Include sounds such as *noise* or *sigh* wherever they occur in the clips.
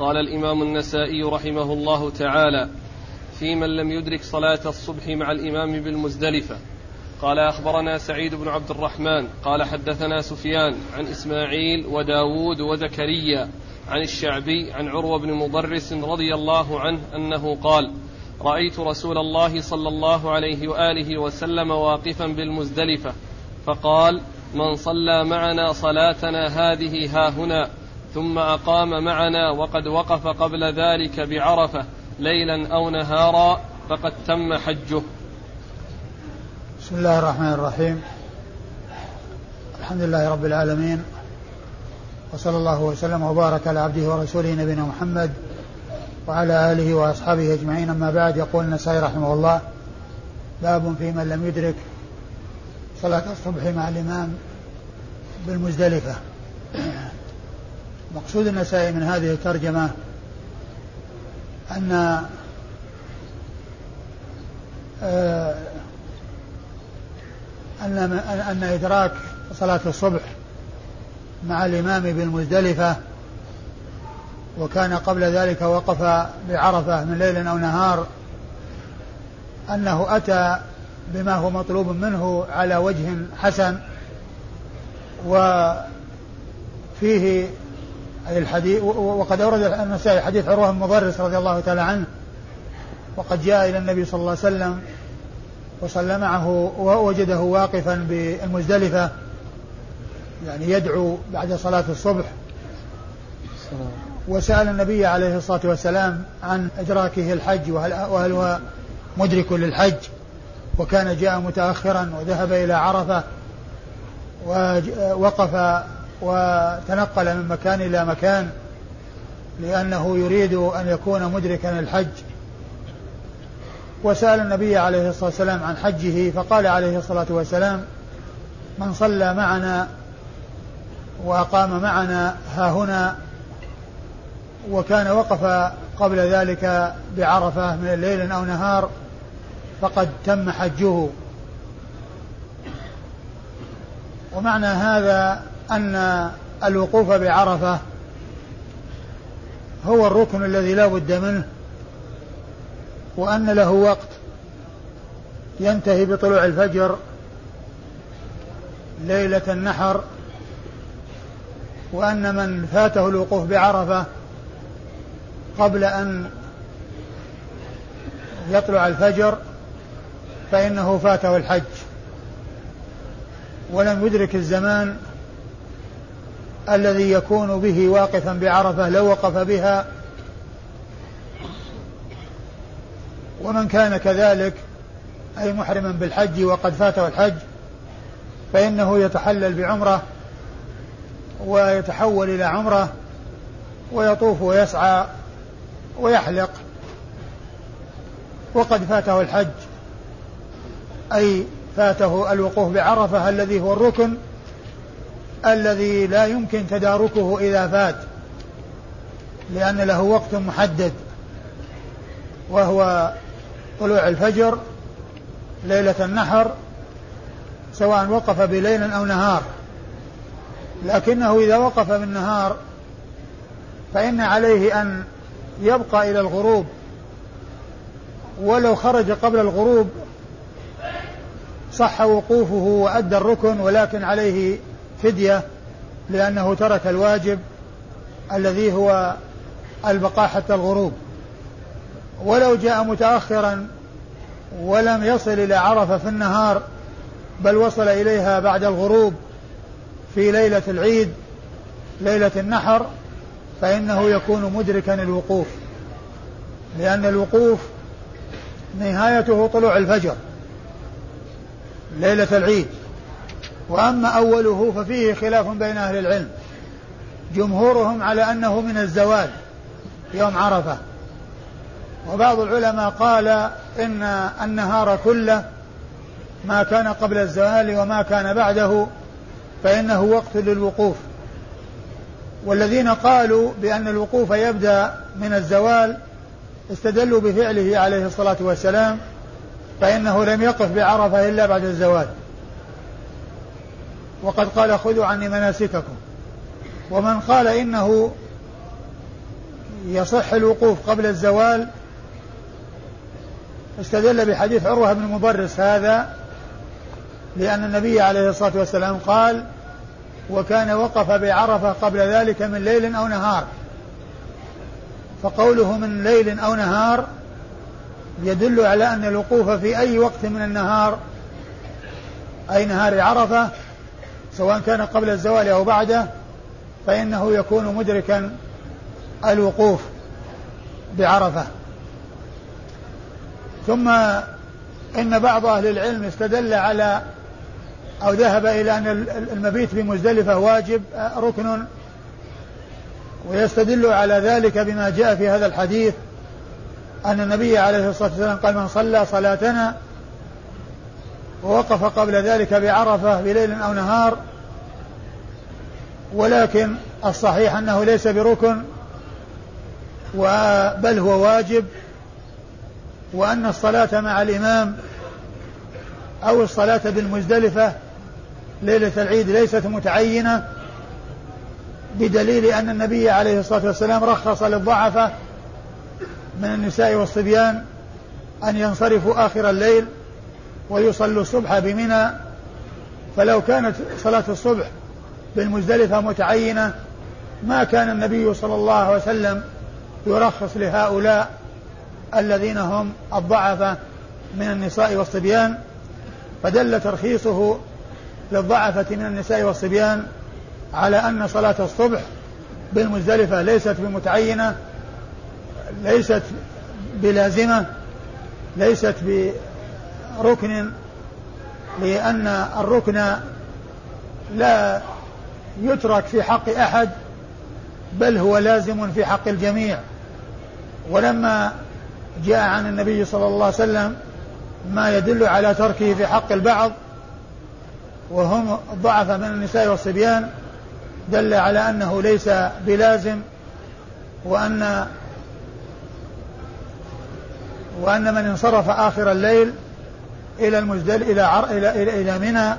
قال الإمام النسائي رحمه الله تعالى في من لم يدرك صلاة الصبح مع الإمام بالمزدلفة. قال أخبرنا سعيد بن عبد الرحمن. قال حدثنا سفيان عن إسماعيل وداود وزكريا عن الشعبي عن عروة بن مضرس رضي الله عنه أنه قال رأيت رسول الله صلى الله عليه وآله وسلم واقفا بالمزدلفة فقال من صلى معنا صلاتنا هذه ها هنا ثم أقام معنا وقد وقف قبل ذلك بعرفة ليلا أو نهارا فقد تم حجه. بسم الله الرحمن الرحيم. الحمد لله رب العالمين. وصلى الله وسلم وبارك على عبده ورسوله نبينا محمد وعلى آله وأصحابه أجمعين. أما بعد يقول النسائي رحمه الله باب في من لم يدرك صلاة الصبح مع الإمام بالمزدلفة. مقصود النسائي من هذه الترجمة أن آه، أن أن إدراك صلاة الصبح مع الإمام بالمزدلفة وكان قبل ذلك وقف بعرفة من ليل أو نهار أنه أتى بما هو مطلوب منه على وجه حسن وفيه الحديث وقد أورد النسائي حديث عروة مضرس رضي الله تعالى عنه وقد جاء إلى النبي صلى الله عليه وسلم وصلى معه ووجده واقفا بالمزدلفة يعني يدعو بعد صلاة الصبح وسأل النبي عليه الصلاة والسلام عن إدراكه الحج وهل, وهل هو مدرك للحج؟ وكان جاء متأخرا وذهب إلى عرفة ووقف وتنقل من مكان إلى مكان لأنه يريد أن يكون مدركا الحج. وسأل النبي عليه الصلاة والسلام عن حجه فقال عليه الصلاة والسلام من صلى معنا وأقام معنا ها هنا وكان وقف قبل ذلك بعرفة من ليل أو نهار فقد تم حجه. ومعنى هذا أن الوقوف بعرفة هو الركن الذي لا بد منه وأن له وقت ينتهي بطلوع الفجر ليلة النحر وأن من فاته الوقوف بعرفة قبل أن يطلع الفجر فإنه فاته الحج. ولم يدرك الزمان الذي يكون به واقفا بعرفة لو وقف بها. ومن كان كذلك أي محرما بالحج وقد فاته الحج فإنه يتحلل بعمرة ويتحول إلى عمرة ويطوف ويسعى ويحلق. وقد فاته الحج أي فاته الوقوف بعرفة الذي هو الركن الذي لا يمكن تداركه إذا فات لأن له وقت محدد وهو طلوع الفجر ليلة النحر سواء وقف بليل أو نهار. لكنه إذا وقف بالنهار فإن عليه أن يبقى إلى الغروب. ولو خرج قبل الغروب صح وقوفه وأدى الركن ولكن عليه فدية لأنه ترك الواجب الذي هو البقاء حتى الغروب. ولو جاء متأخرا ولم يصل إلى عرفة في النهار بل وصل إليها بعد الغروب في ليلة العيد ليلة النحر فإنه يكون مدركا الوقوف. لأن الوقوف نهايته طلوع الفجر ليلة العيد. وأما أوله ففيه خلاف بين أهل العلم. جمهورهم على أنه من الزوال يوم عرفة. وبعض العلماء قال إن النهار كله ما كان قبل الزوال وما كان بعده فإنه وقت للوقوف. والذين قالوا بأن الوقوف يبدأ من الزوال استدلوا بفعله عليه الصلاة والسلام فإنه لم يقف بعرفة إلا بعد الزوال. وقد قال خذوا عني مناسككم. ومن قال إنه يصح الوقوف قبل الزوال استدل بحديث عروة بن مبرس هذا لأن النبي عليه الصلاة والسلام قال وكان وقف بعرفة قبل ذلك من ليل أو نهار فقوله من ليل أو نهار يدل على أن الوقوف في أي وقت من النهار أي نهار عرفة سواء كان قبل الزوال أو بعده فإنه يكون مدركا الوقوف بعرفة. ثم إن بعض أهل العلم استدل على أو ذهب إلى أن المبيت بمزدلفة واجب ركن. ويستدل على ذلك بما جاء في هذا الحديث أن النبي عليه الصلاة والسلام قال من صلى صلاتنا ووقف قبل ذلك بعرفة بليل أو نهار ولكن الصحيح أنه ليس بركن بل هو واجب وأن الصلاة مع الإمام أو الصلاة بالمزدلفة ليلة العيد ليست متعينة بدليل أن النبي عليه الصلاة والسلام رخص للضعفة من النساء والصبيان أن ينصرفوا آخر الليل ويصلوا الصبح بمنى فلو كانت صلاة الصبح بالمزدلفة متعينة ما كان النبي صلى الله عليه وسلم يرخص لهؤلاء الذين هم الضعفة من النساء والصبيان. فدل ترخيصه للضعفة من النساء والصبيان على أن صلاة الصبح بالمزدلفة ليست بمتعينة ليست بلازمة ليست بركن لأن الركن لا يترك في حق أحد بل هو لازم في حق الجميع. ولما جاء عن النبي صلى الله عليه وسلم ما يدل على تركه في حق البعض وهم ضعف من النساء والصبيان دل على أنه ليس بلازم وأن وأن من انصرف آخر الليل إلى المزدل إلى عر إلى إلى, إلى منى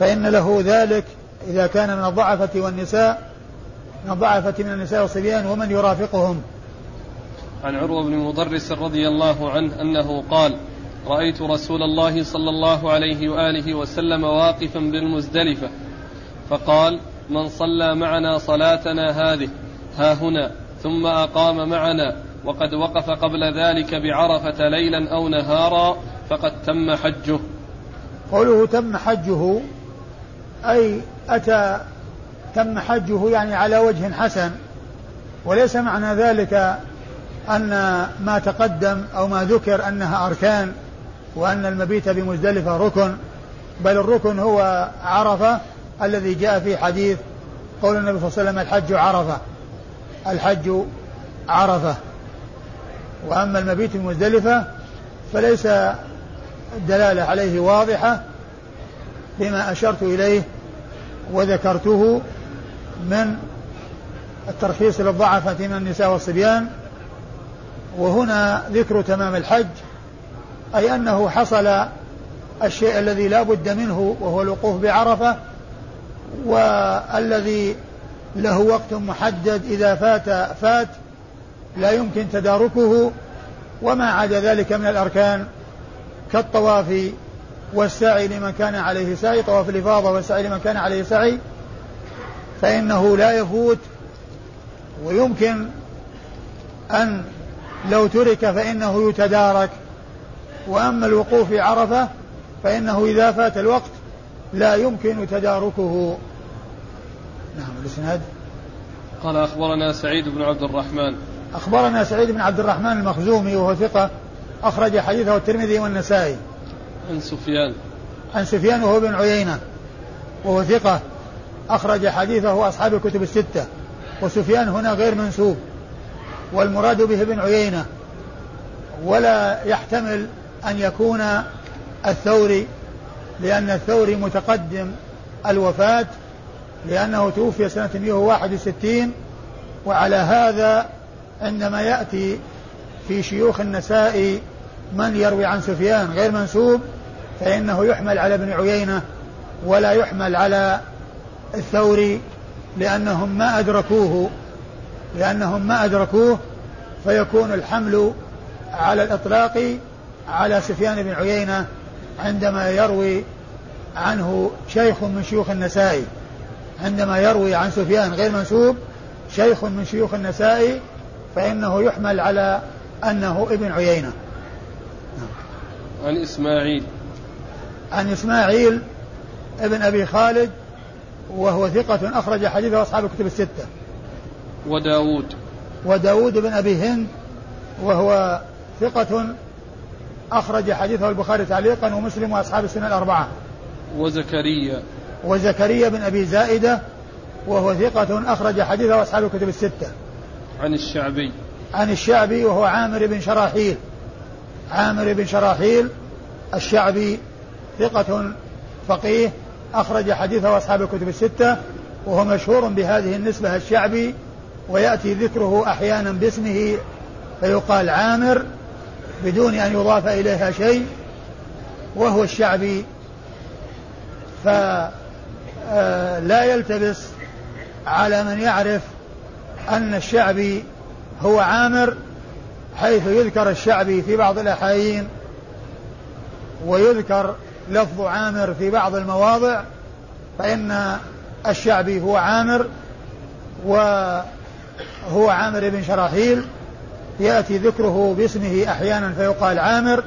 فإن له ذلك إذا كان من الضعفة والنساء من الضعفة من النساء والصبيان ومن يرافقهم. عن عروة بن مضرس رضي الله عنه أنه قال رأيت رسول الله صلى الله عليه وآله وسلم واقفا بالمزدلفة فقال من صلى معنا صلاتنا هذه ها هنا ثم أقام معنا وقد وقف قبل ذلك بعرفة ليلا أو نهارا فقد تم حجه. قوله تم حجه أي أتى تم حجه يعني على وجه حسن وليس معنى ذلك أن ما تقدم أو ما ذكر أنها أركان وأن المبيت بمزدلفة ركن بل الركن هو عرفة الذي جاء في حديث قول النبي صلى الله عليه وسلم الحج عرفة. الحج عرفة. وأما المبيت بمزدلفة فليس الدلالة عليه واضحة بما أشرت إليه وذكرته من الترخيص للضعفة من النساء والصبيان. وهنا ذكر تمام الحج أي أنه حصل الشيء الذي لا بد منه وهو الوقوف بعرفة والذي له وقت محدد إذا فات فات لا يمكن تداركه وما عدا ذلك من الأركان. كالطواف والسعي لمن كان عليه سعي طواف الإفاضة والسعي لمن كان عليه سعي فإنه لا يفوت. ويمكن أن لو ترك فإنه يتدارك. وأما الوقوف في عرفة فإنه إذا فات الوقت لا يمكن تداركه. نعم الإسناد. قال أخبرنا سعيد بن عبد الرحمن. أخبرنا سعيد بن عبد الرحمن المخزومي وهو ثقة أخرج حديثه الترمذي والنسائي. عن سفيان. عن سفيان وهو بن عيينة وهو ثقة أخرج حديثه أصحاب الكتب الستة وسفيان هنا غير منسوب والمراد به ابن عيينة ولا يحتمل أن يكون الثوري لأن الثوري متقدم الوفاة لأنه توفي سنة 161 وعلى هذا عندما يأتي في شيوخ النساء من يروي عن سفيان غير منسوب فإنه يحمل على ابن عيينة ولا يحمل على الثوري لأنهم ما أدركوه لأنهم ما أدركوه فيكون الحمل على الإطلاق على سفيان بن عيينة عندما يروي عنه شيخ من شيوخ النسائي عندما يروي عن سفيان غير منسوب شيخ من شيوخ النسائي فإنه يحمل على أنه ابن عيينة. عن إسماعيل. عن إسماعيل ابن أبي خالد وهو ثقة أخرج حديثه أصحاب الكتب الستة. وداود. وداود بن أبي هند وهو ثقة أخرج حديثه البخاري تعليقا ومسلم وأصحاب السنة الأربعة. وزكريا. وزكريا بن أبي زائدة وهو ثقة أخرج حديثه أصحاب الكتب الستة. عن الشعبي. عن الشعبي وهو عامر بن شراحيل. عامر بن شراحيل الشعبي ثقة فقيه أخرج حديثه أصحاب الكتب الستة وهو مشهور بهذه النسبة الشعبي ويأتي ذكره أحيانا باسمه فيقال عامر بدون أن يضاف إليها شيء وهو الشعبي. فلا آه، يلتبس على من يعرف أن الشعبي هو عامر حيث يذكر الشعبي في بعض الأحايين ويذكر لفظ عامر في بعض المواضع فإن الشعبي هو عامر وهو عامر بن شراحيل يأتي ذكره باسمه أحيانا فيقال عامر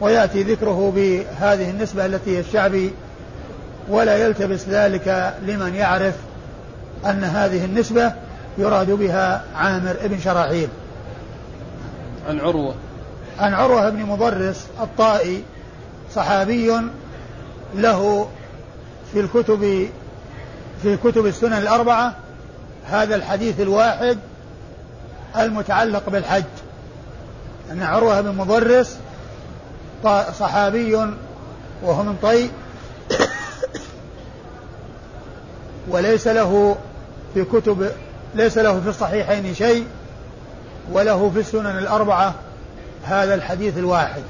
ويأتي ذكره بهذه النسبة التي هي الشعبي ولا يلتبس ذلك لمن يعرف أن هذه النسبة يراد بها عامر بن شراحيل. عن عروة. عن عروة بن مضرس الطائي صحابي له في الكتب في كتب السنن الأربعة هذا الحديث الواحد المتعلق بالحج. أن عروة بن مضرس صحابي وهو من طي وليس له في كتب ليس له في الصحيحين شيء وله في السنن الأربعة هذا الحديث الواحد.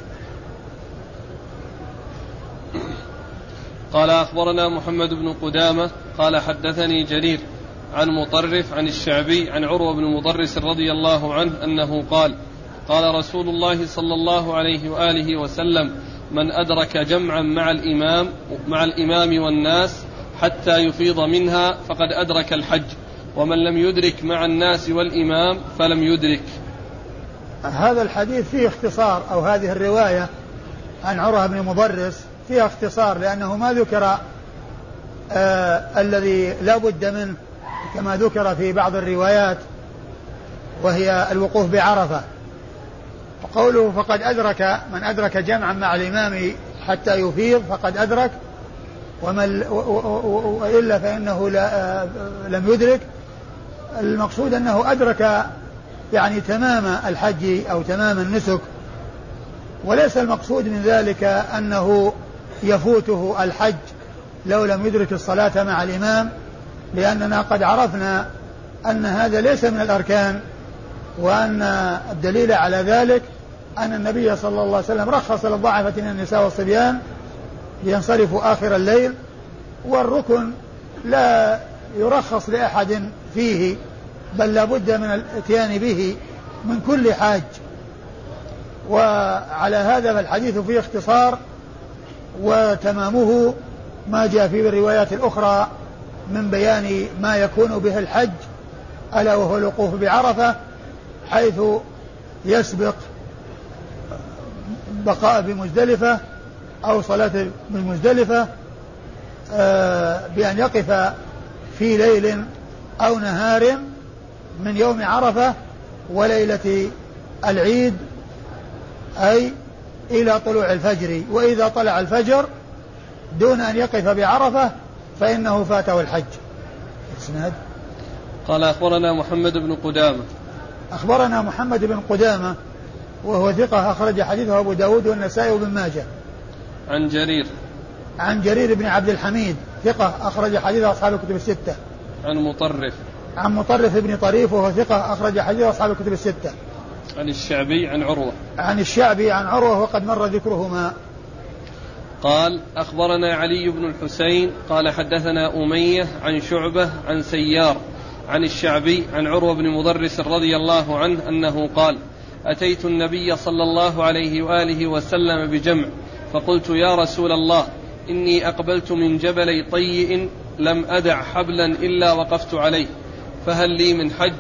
قال أخبرنا محمد بن قدامة قال حدثني جرير عن مطرف عن الشعبي عن عروة بن مضرس رضي الله عنه أنه قال قال رسول الله صلى الله عليه وآله وسلم من أدرك جمعا مع الإمام مع الإمام والناس حتى يفيض منها فقد أدرك الحج. ومن لم يدرك مع الناس والإمام فلم يدرك. هذا الحديث فيه اختصار أو هذه الرواية عن عروة بن مضرس فيها اختصار لأنه ما ذكر آه الذي لا بد منه كما ذكر في بعض الروايات وهي الوقوف بعرفة. وقوله فقد أدرك من أدرك جمعا مع الإمام حتى يفيض فقد أدرك ومن وإلا فإنه لا آه، لم يدرك. المقصود أنه أدرك يعني تمام الحج أو تمام النسك وليس المقصود من ذلك أنه يفوته الحج لو لم يدرك الصلاة مع الإمام لأننا قد عرفنا أن هذا ليس من الأركان وأن الدليل على ذلك أن النبي صلى الله عليه وسلم رخص للضعفة من النساء والصبيان لينصرفوا آخر الليل والركن لا يرخص لأحد فيه بل لا بد من الاتيان به من كل حاج. وعلى هذا فالحديث فيه اختصار وتمامه ما جاء في الروايات الأخرى من بيان ما يكون به الحج ألا وهو الوقوف بعرفة حيث يسبق بقاء بمزدلفة أو صلاة بمزدلفة آه، بأن يقف في ليل أو نهار من يوم عرفة وليلة العيد أي إلى طلوع الفجر. وإذا طلع الفجر دون أن يقف بعرفة فإنه فاته الحج. إسناد؟ قال أخبرنا محمد بن قدامة. أخبرنا محمد بن قدامة وهو ثقة أخرج حديثه أبو داود والنسائي وابن ماجه. عن جرير. عن جرير بن عبد الحميد ثقة أخرج حديث أصحاب الكتب الستة. عن مطرف. عن مطرف بن طريف وهو ثقة أخرج حديث أصحاب الكتب الستة. عن الشعبي عن عروة. عن الشعبي عن عروة وقد مر ذكرهما. قال أخبرنا علي بن الحسين قال حدثنا أمية عن شعبة عن سيار عن الشعبي عن عروة بن مضرس رضي الله عنه أنه قال أتيت النبي صلى الله عليه وآله وسلم بجمع فقلت يا رسول الله إني أقبلت من جبلي طيء لم أدع حبلا إلا وقفت عليه فهل لي من حج؟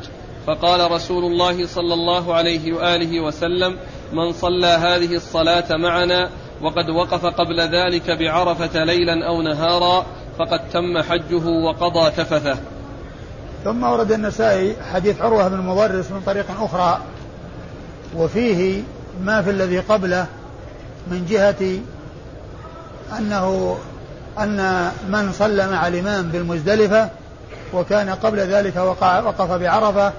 فقال رسول الله صلى الله عليه وآله وسلم من صلى هذه الصلاة معنا وقد وقف قبل ذلك بعرفة ليلا أو نهارا فقد تم حجه وقضى تفثه. ثم ورد النسائي حديث عروة بن المضرس من طريق أخرى وفيه ما في الذي قبله من جهة أنه أن من صلى مع الإمام بالمزدلفة وكان قبل ذلك وقع وقف بعرفة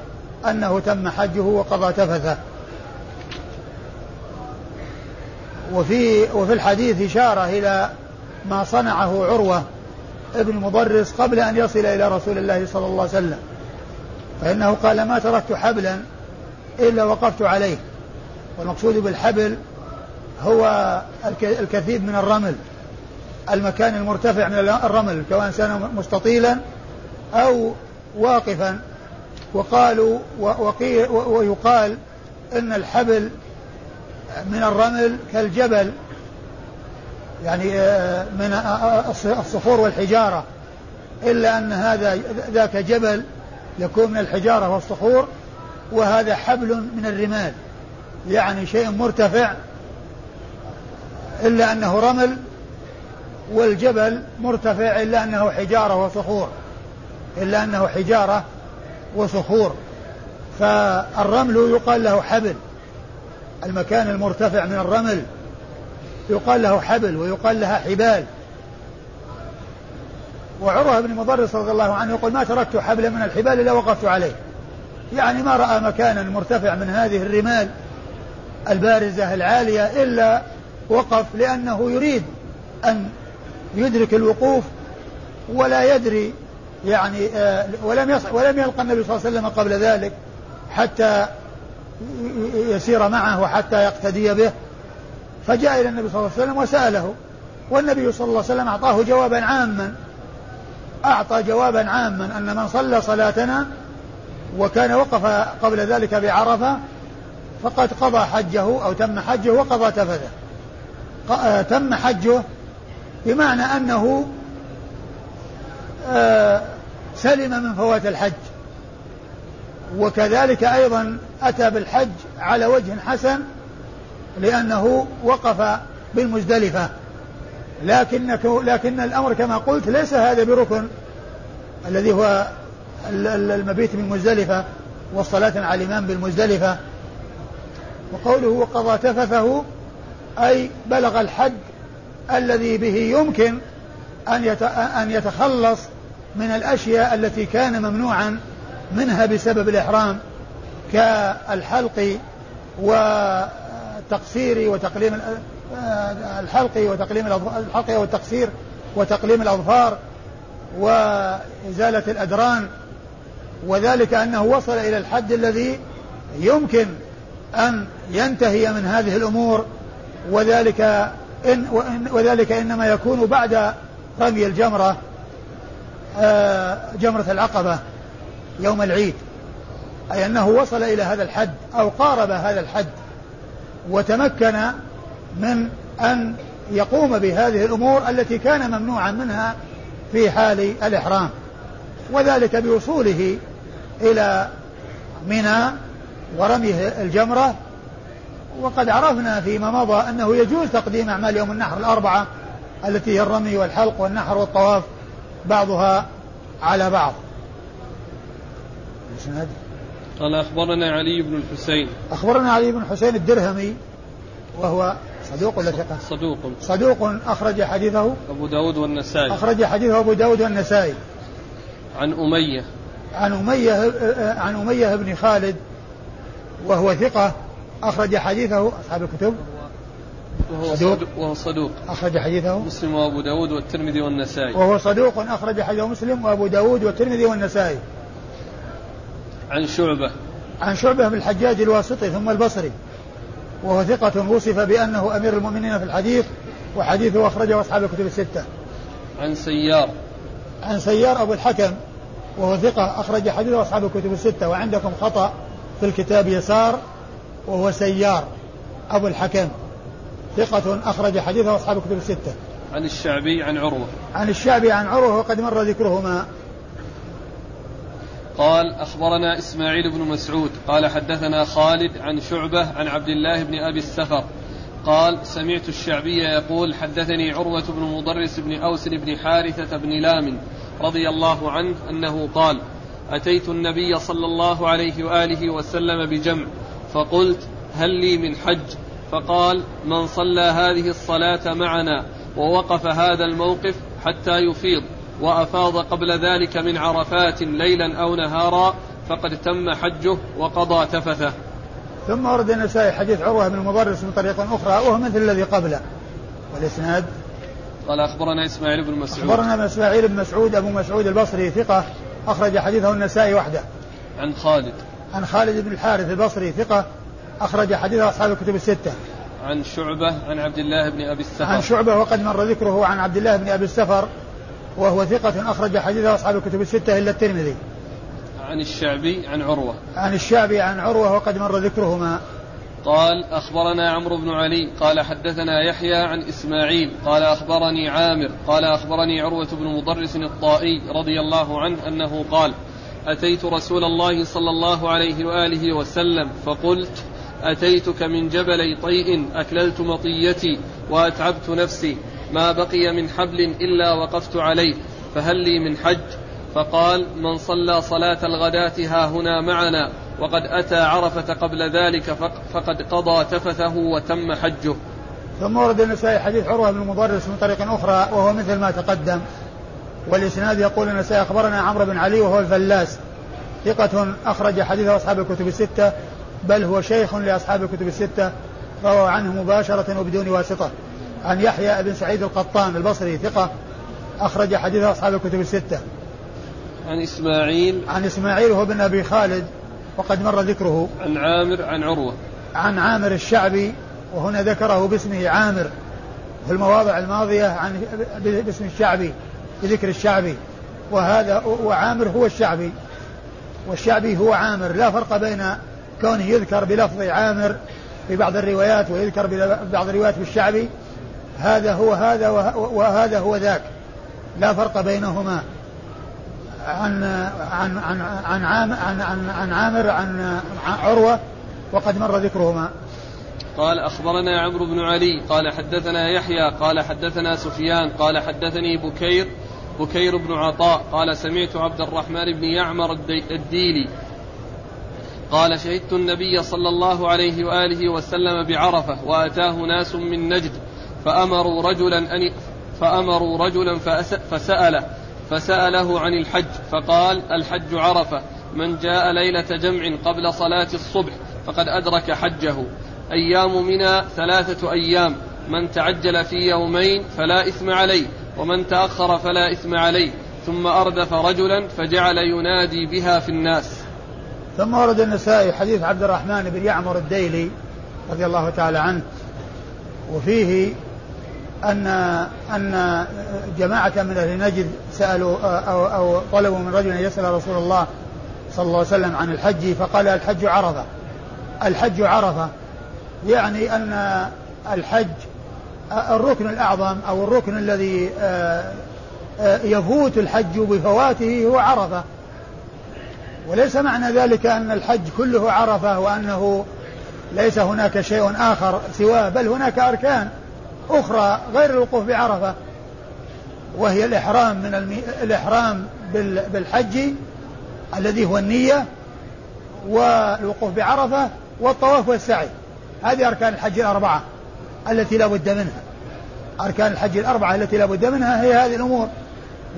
أنه تم حجه وقضى تفثه. وفي وفي الحديث إشارة إلى ما صنعه عروة ابن مضرس قبل أن يصل إلى رسول الله صلى الله عليه وسلم. فإنه قال ما تركت حبلا إلا وقفت عليه. والمقصود بالحبل هو الكثيب من الرمل. المكان المرتفع من الرمل سواء كان مستطيلا أو واقفا. وقالوا وقيل ويقال إن الحبل من الرمل كالجبل يعني آه، من آه، آه، الصخور والحجارة. إلا أن هذا ذاك جبل يكون من الحجارة والصخور وهذا حبل من الرمال يعني شيء مرتفع إلا أنه رمل والجبل مرتفع إلا أنه حجارة وصخور إلا أنه حجارة وصخور. فالرمل يقال له حبل المكان المرتفع من الرمل يقال له حبل ويقال لها حبال. وعروة بن مضرس رضي الله عنه يقول ما تركت حبلا من الحبال إلا وقفت عليه. يعني ما رأى مكانا مرتفع من هذه الرمال البارزة العالية إلا وقف لأنه يريد أن يدرك الوقوف ولا يدري يعني آه، ولم ولم يلقى النبي صلى الله عليه وسلم قبل ذلك حتى يسير معه وحتى يقتدي به. فجاء إلى النبي صلى الله عليه وسلم وسأله والنبي صلى الله عليه وسلم أعطاه جوابا عاما أعطى جوابا عاما أن من صلى صلاتنا وكان وقف قبل ذلك بعرفة فقد قضى حجه أو تم حجه وقضى تفثه. آه، تم حجه بمعنى أنه آه، سلم من فوات الحج. وكذلك أيضا أتى بالحج على وجه حسن لأنه وقف بالمزدلفة. لكن لكن الأمر كما قلت ليس هذا بركن الذي هو المبيت بالمزدلفة والصلاة على الإمام بالمزدلفة. وقوله وقضى تفثه أي بلغ الحد الذي به يمكن أن أن يتخلص من الأشياء التي كان ممنوعا منها بسبب الإحرام كالحلق والتقصير وتقليم الحلق وتقليم الحلق والتقصير وتقليم الأظفار وإزالة الأدران وذلك أنه وصل إلى الحد الذي يمكن أن ينتهي من هذه الأمور وذلك إن وذلك إنما يكون بعد رمي الجمرة آه، جمرة العقبة يوم العيد. أي أنه وصل إلى هذا الحد أو قارب هذا الحد وتمكن من أن يقوم بهذه الأمور التي كان ممنوعا منها في حال الإحرام. وذلك بوصوله إلى منى ورميه الجمرة وقد عرفنا فيما مضى أنه يجوز تقديم أعمال يوم النحر الأربعة التي هي الرمي والحلق والنحر والطواف بعضها على بعض. قال أخبرنا علي بن الحسين. أخبرنا علي بن الحسين الدرهمي وهو صدوق ولا ثقة؟ صدوق. صدوق أخرج حديثه. أبو داود والنسائي. أخرج حديثه أبو داود والنسائي. عن أمية. عن أمية عن أمية بن خالد وهو ثقة. أخرج حديثه أصحاب الكتب. وهو صدوق. وهو صدوق. أخرج حديثه. مسلم وأبو داود والترمذي والنسائي. وهو صدوق. أخرج حديثه مسلم وأبو داود والترمذي والنسائي. عن شعبة. عن شعبة بن الحجاج الواسطي ثم البصري. وهو ثقة وصف بأنه أمير المؤمنين في الحديث وحديثه أخرجه أصحاب الكتب الستة. عن سيار. عن سيار أبو الحكم وهو ثقة أخرج حديثه أصحاب الكتب الستة. وعندكم خطأ في الكتاب يسار. وهو سيار أبو الحكم. ثقة أخرج حديثه أصحاب الكتب الستة. عن الشعبي عن عروة. عن الشعبي عن عروة وقد مر ذكرهما. قال أخبرنا إسماعيل بن مسعود. قال حدثنا خالد عن شعبة عن عبد الله بن أبي السفر قال سمعت الشعبي يقول حدثني عروة بن مضرس بن أوس بن حارثة بن لام رضي الله عنه أنه قال أتيت النبي صلى الله عليه وآله وسلم بجمع فقلت هل لي من حج؟ فقال من صلى هذه الصلاة معنا ووقف هذا الموقف حتى يفيض وأفاض قبل ذلك من عرفات ليلا أو نهارا فقد تم حجه وقضى تفثه. ثم ورد النسائي حديث عروة بن المضرس من طريق أخرى وهو مثل الذي قبله. والإسناد؟ قال أخبرنا إسماعيل بن مسعود. أخبرنا إسماعيل بن مسعود أبو مسعود البصري ثقة أخرج حديثه النسائي وحده. عن خالد. عن خالد بن الحارث البصري ثقة أخرج حديثه أصحاب الكتب الستة. عن شعبة عن عبد الله بن أبي السفر. عن شعبة وقد مر ذكره عن عبد الله بن أبي السفر وهو ثقة أخرج حديثه أصحاب الكتب الستة إلا الترمذي. عن الشعبي عن عروة. عن الشعبي عن عروة وقد مر ذكرهما. قال أخبرنا عمرو بن علي قال حدثنا يحيى عن إسماعيل قال أخبرني عامر قال أخبرني عروة بن مضرس الطائي رضي الله عنه أنه قال أتيت رسول الله صلى الله عليه وآله وسلم فقلت أتيتك من جبلي طيء أكللت مطيتي وأتعبت نفسي ما بقي من حبل إلا وقفت عليه فهل لي من حج؟ فقال من صلى صلاة الغداة ها هنا معنا وقد أتى عرفة قبل ذلك فقد قضى تفثه وتم حجه. ثم ورد النسائي حديث عروة بن المضرس من طريق أخرى وهو مثل ما تقدم. والإسناد يقول النسائي أخبرنا عمرو بن علي وهو الفلاس. ثقة أخرج حديثه أصحاب الكتب الستة بل هو شيخ لأصحاب الكتب الستة روى عنه مباشرة وبدون واسطة. عن يحيى بن سعيد القطان البصري ثقة أخرج حديثه أصحاب الكتب الستة. عن إسماعيل. عن إسماعيل هو بن أبي خالد وقد مر ذكره. عن عامر عن عروة. عن عامر الشعبي وهنا ذكره باسمه عامر. في المواضع الماضية عن باسم الشعبي. بذكر الشعبي وهذا وعامر هو الشعبي والشعبي هو عامر لا فرق بين كونه يذكر بلفظ عامر في بعض الروايات ويذكر ببعض الروايات بالشعبي هذا هو هذا وهذا هو ذاك لا فرق بينهما. عن عن عن عن عن, عن, عن عامر عن عروة وقد مر ذكرهما. قال أخبرنا عمرو بن علي قال حدثنا يحيى قال حدثنا سفيان قال حدثني بكير بكير بن عطاء قال سمعت عبد الرحمن بن يعمر الديلي قال شهدت النبي صلى الله عليه وآله وسلم بعرفة وأتاه ناس من نجد فأمروا رجلا أن فأمروا رجلا فسأله فسأله عن الحج فقال الحج عرفة من جاء ليلة جمع قبل صلاة الصبح فقد أدرك حجه أيام منى ثلاثة أيام من تعجل في يومين فلا إثم عليه ومن تأخر فلا إثم عليه ثم أردف رجلا فجعل ينادي بها في الناس. ثم ورد النسائي حديث عبد الرحمن بن يعمر الديلي رضي الله تعالى عنه وفيه أن أن جماعة من أهل نجد سألوا أو, أو طلبوا من رجل أن يسأل رسول الله صلى الله عليه وسلم عن الحج فقال الحج عرفة. الحج عرفة يعني أن الحج الركن الأعظم أو الركن الذي يفوت الحج بفواته هو عرفة. وليس معنى ذلك أن الحج كله عرفة وأنه ليس هناك شيء آخر سواه بل هناك أركان أخرى غير الوقوف بعرفة وهي الإحرام من المي... الإحرام بال... بالحج الذي هو النية والوقوف بعرفة والطواف والسعي. هذه أركان الحج الأربعة. التي لا بد منها. أركان الحج الأربعة التي لا بد منها هي هذه الأمور.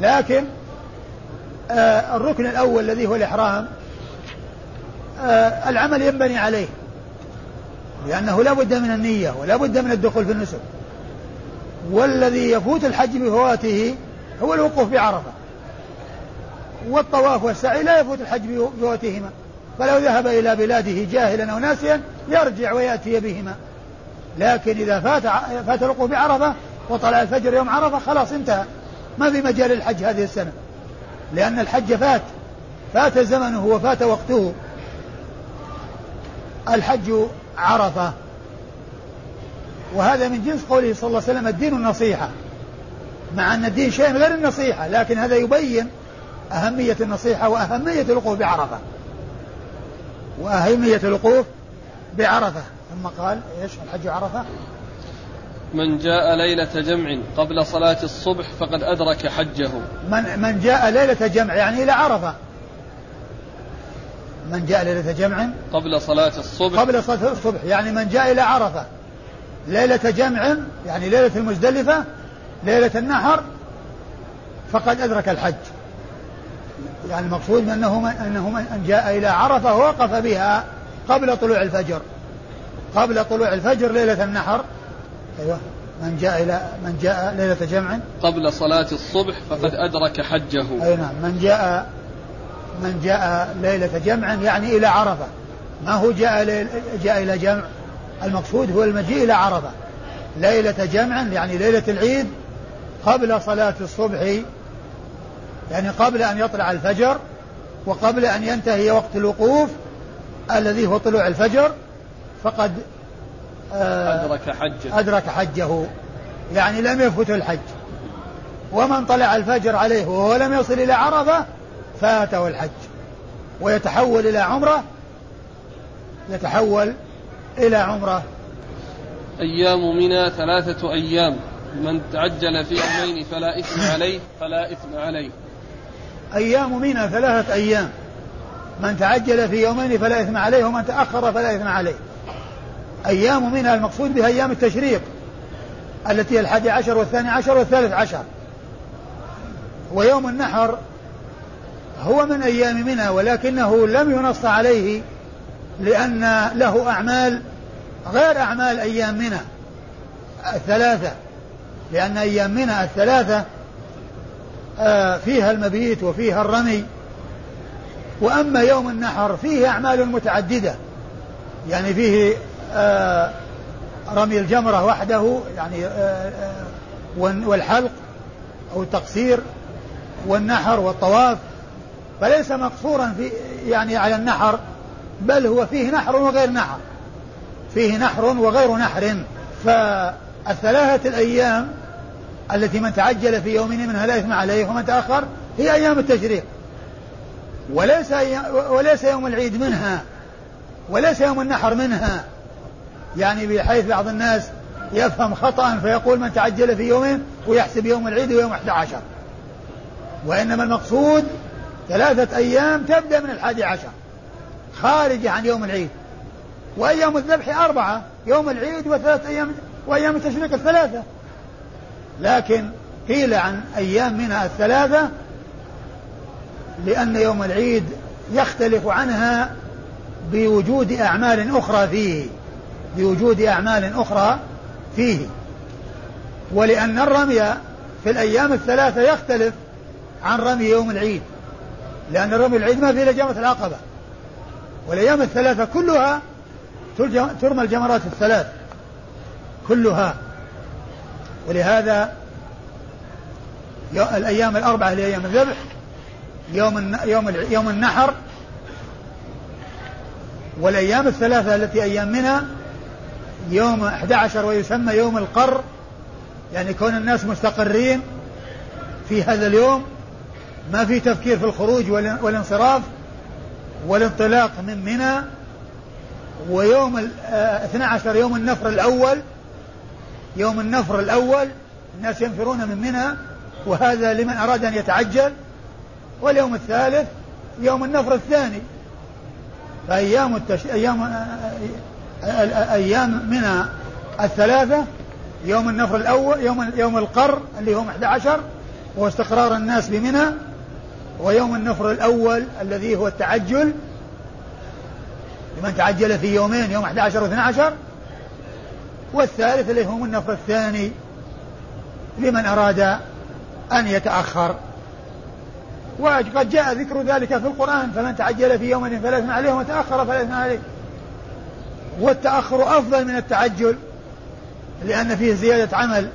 لكن آه الركن الأول الذي هو الإحرام آه العمل ينبني عليه. لأنه لا بد من النية ولا بد من الدخول في النسك. والذي يفوت الحج بفواته هو الوقوف بعرفة. والطواف والسعي لا يفوت الحج بفواتهما. فلو ذهب إلى بلاده جاهلا أو ناسيا يرجع ويأتي بهما. لكن إذا فات فات الوقوف بعرفة وطلع الفجر يوم عرفة خلاص انتهى. ما في مجال الحج هذه السنة. لأن الحج فات. فات زمنه وفات وقته. الحج عرفة. وهذا من جنس قوله صلى الله عليه وسلم الدين النصيحة. مع أن الدين شيء غير النصيحة لكن هذا يبين أهمية النصيحة وأهمية الوقوف بعرفة. وأهمية الوقوف بعرفة. ثم قال إيش؟ الحج عرفة؟ من جاء ليلة جمع قبل صلاة الصبح فقد أدرك حجه. من من جاء ليلة جمع يعني إلى عرفة. من جاء ليلة جمع قبل صلاة الصبح. قبل صلاة الصبح يعني من جاء إلى عرفة. ليلة جمع يعني ليلة المزدلفة ليلة النحر فقد أدرك الحج. يعني المقصود أنه من أنه من جاء إلى عرفة ووقف بها قبل طلوع الفجر. قبل طلوع الفجر ليلة النحر. أيوه. من جاء إلى من جاء ليلة جمع. قبل صلاة الصبح فقد أدرك حجه. أي نعم. من جاء من جاء ليلة جمع يعني إلى عرفة. ما هو جاء جاء إلى جمع؟ المقصود هو المجيء إلى عرفة. ليلة جمع يعني ليلة العيد قبل صلاة الصبح. يعني قبل أن يطلع الفجر وقبل أن ينتهي وقت الوقوف الذي هو طلوع الفجر. فقد آه، أدرك حجه. أدرك حجه. يعني لم يفته الحج. ومن طلع الفجر عليه وهو لم يصل إلى عرفة فاته الحج. ويتحول إلى عمرة. يتحول إلى عمرة. أيام منى ثلاثة أيام. من تعجل في يومين فلا إثم عليه فلا إثم عليه. أيام منى ثلاثة أيام. من تعجل في يومين فلا إثم عليه ومن تأخر فلا إثم عليه. أيام منها المقصود بها أيام التشريق؟ التي هي الحادي عشر والثاني عشر والثالث عشر. ويوم النحر هو من أيام منى ولكنه لم ينص عليه لأن له أعمال غير أعمال أيام منى الثلاثة. لأن أيام منى الثلاثة آه، فيها المبيت وفيها الرمي. وأما يوم النحر فيه أعمال متعددة. يعني فيه رمي الجمرة وحده يعني آه، والحلق أو التقصير والنحر والطواف. فليس مقصورا في يعني على النحر بل هو فيه نحر وغير نحر. فيه نحر وغير نحر. فالثلاثة الأيام التي من تعجل في يوم منها لا إثم عليه ومن تأخر هي أيام التشريق. وليس وليس يوم العيد منها وليس يوم النحر منها. يعني بحيث بعض الناس يفهم خطأ فيقول من تعجل في يومين ويحسب يوم العيد ويوم 11 وإنما المقصود ثلاثة أيام تبدأ من الحادي عشر خارجة عن يوم العيد. وأيام الذبح أربعة يوم العيد وثلاثة أيام وأيام التشريق الثلاثة. لكن قيل عن أيام منها الثلاثة لأن يوم العيد يختلف عنها بوجود أعمال أخرى فيه. بوجود أعمال أخرى فيه. ولأن الرمي في الأيام الثلاثة يختلف عن رمي يوم العيد. لأن رمي العيد ما فيه إلا جمرة العقبة. والأيام الثلاثة كلها ترمى الجمرات الثلاث. كلها. ولهذا الأيام الأربعة اللي أيام الذبح يوم يوم يوم النحر والأيام الثلاثة التي أيام منها يوم 11 ويسمى يوم القر يعني كون الناس مستقرين في هذا اليوم ما في تفكير في الخروج والانصراف والانطلاق من منى ويوم ال 12 يوم النفر الأول يوم النفر الأول الناس ينفرون من منى وهذا لمن أراد أن يتعجل واليوم الثالث يوم النفر الثاني. فأيام التش... أيام أيام منى الثلاثة يوم النفر الأول يوم يوم القر اللي هو 11 وهو استقرار الناس بمنى ويوم النفر الأول الذي هو التعجل. لمن تعجل في يومين يوم 11 و 12 والثالث اللي هو النفر الثاني لمن أراد أن يتأخر. وقد جاء ذكر ذلك في القرآن فمن تعجل في يوم فلا إثم عليه ومن تأخر فلا إثم عليه. والتأخر أفضل من التعجل لأن فيه زيادة عمل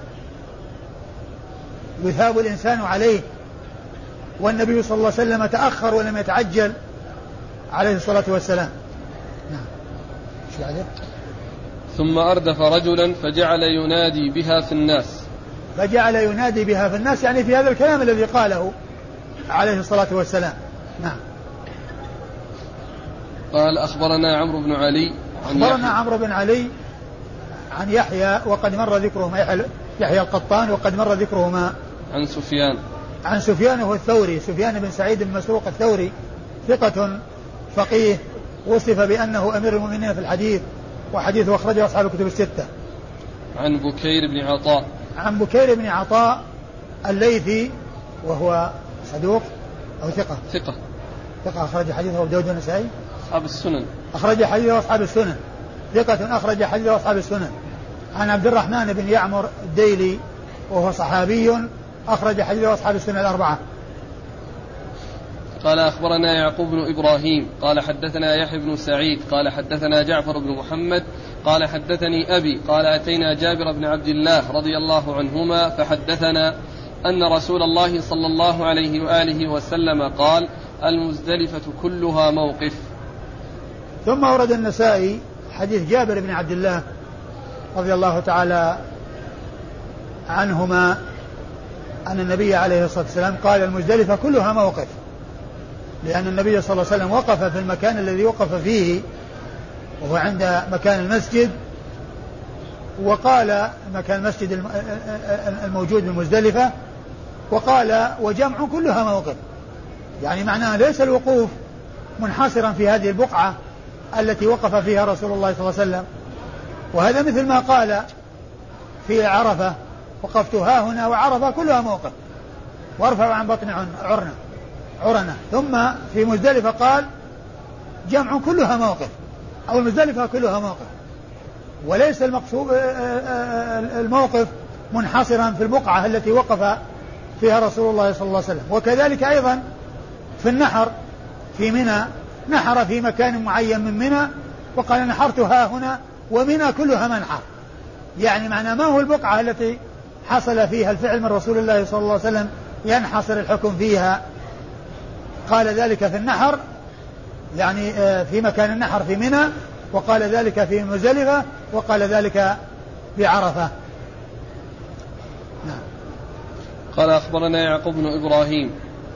يثاب الإنسان عليه. والنبي صلى الله عليه وسلم تأخر ولم يتعجل عليه الصلاة والسلام. نعم. ثم أردف رجلا فجعل ينادي بها في الناس. فجعل ينادي بها في الناس يعني في هذا الكلام الذي قاله عليه الصلاة والسلام. نعم. قال أخبرنا عمرو بن علي أخبرنا عمرو بن علي عن يحيى وقد مر ذكرهما يحيى, يحيى القطان وقد مر ذكرهما. عن سفيان. عن سفيان هو الثوري سفيان بن سعيد بن مسروق الثوري ثقة فقيه وصف بأنه أمير المؤمنين في الحديث وحديثه أخرجه أصحاب الكتب الستة. عن بكير بن عطاء. عن بكير بن عطاء الليثي وهو صدوق أو ثقة. ثقة. ثقة أخرج حديثه أبو داود والنسائي. أصحاب السنن. أخرج حديثه أصحاب السنن. ثقة أخرج حديثه أصحاب السنن. عن عبد الرحمن بن يعمر الديلي وهو صحابي أخرج حديثه أصحاب السنن الأربعة. قال أخبرنا يعقوب بن إبراهيم قال حدثنا يحيى بن سعيد قال حدثنا جعفر بن محمد قال حدثني أبي قال أتينا جابر بن عبد الله رضي الله عنهما فحدثنا أن رسول الله صلى الله عليه وآله وسلم قال المزدلفة كلها موقف. ثم ورد النسائي حديث جابر بن عبد الله رضي الله تعالى عنهما أن النبي عليه الصلاة والسلام قال المزدلفة كلها موقف. لأن النبي صلى الله عليه وسلم وقف في المكان الذي وقف فيه وهو عند مكان المسجد وقال مكان المسجد الموجود بمزدلفة وقال وجمع كلها موقف. يعني معناه ليس الوقوف منحصرا في هذه البقعة التي وقف فيها رسول الله صلى الله عليه وسلم. وهذا مثل ما قال في عرفة وقفت ها هنا وعرفة كلها موقف. وارفع عن بطن عرنة عرنة ثم في مزدلفة قال جمع كلها موقف. أو المزدلفة كلها موقف. وليس المقصود آه، آه، آه، الموقف منحصرا في البقعة التي وقف فيها رسول الله صلى الله عليه وسلم. وكذلك أيضا في النحر في منى نحر في مكان معين من منى وقال نحرت ها هنا ومنى كلها منحر. يعني معنى ما هو البقعة التي حصل فيها الفعل من رسول الله صلى الله عليه وسلم ينحصر الحكم فيها. قال ذلك في النحر يعني آه، في مكان النحر في منى وقال ذلك في مزدلفة وقال ذلك في عرفة نعم. قال أخبرنا يعقوب بن إبراهيم.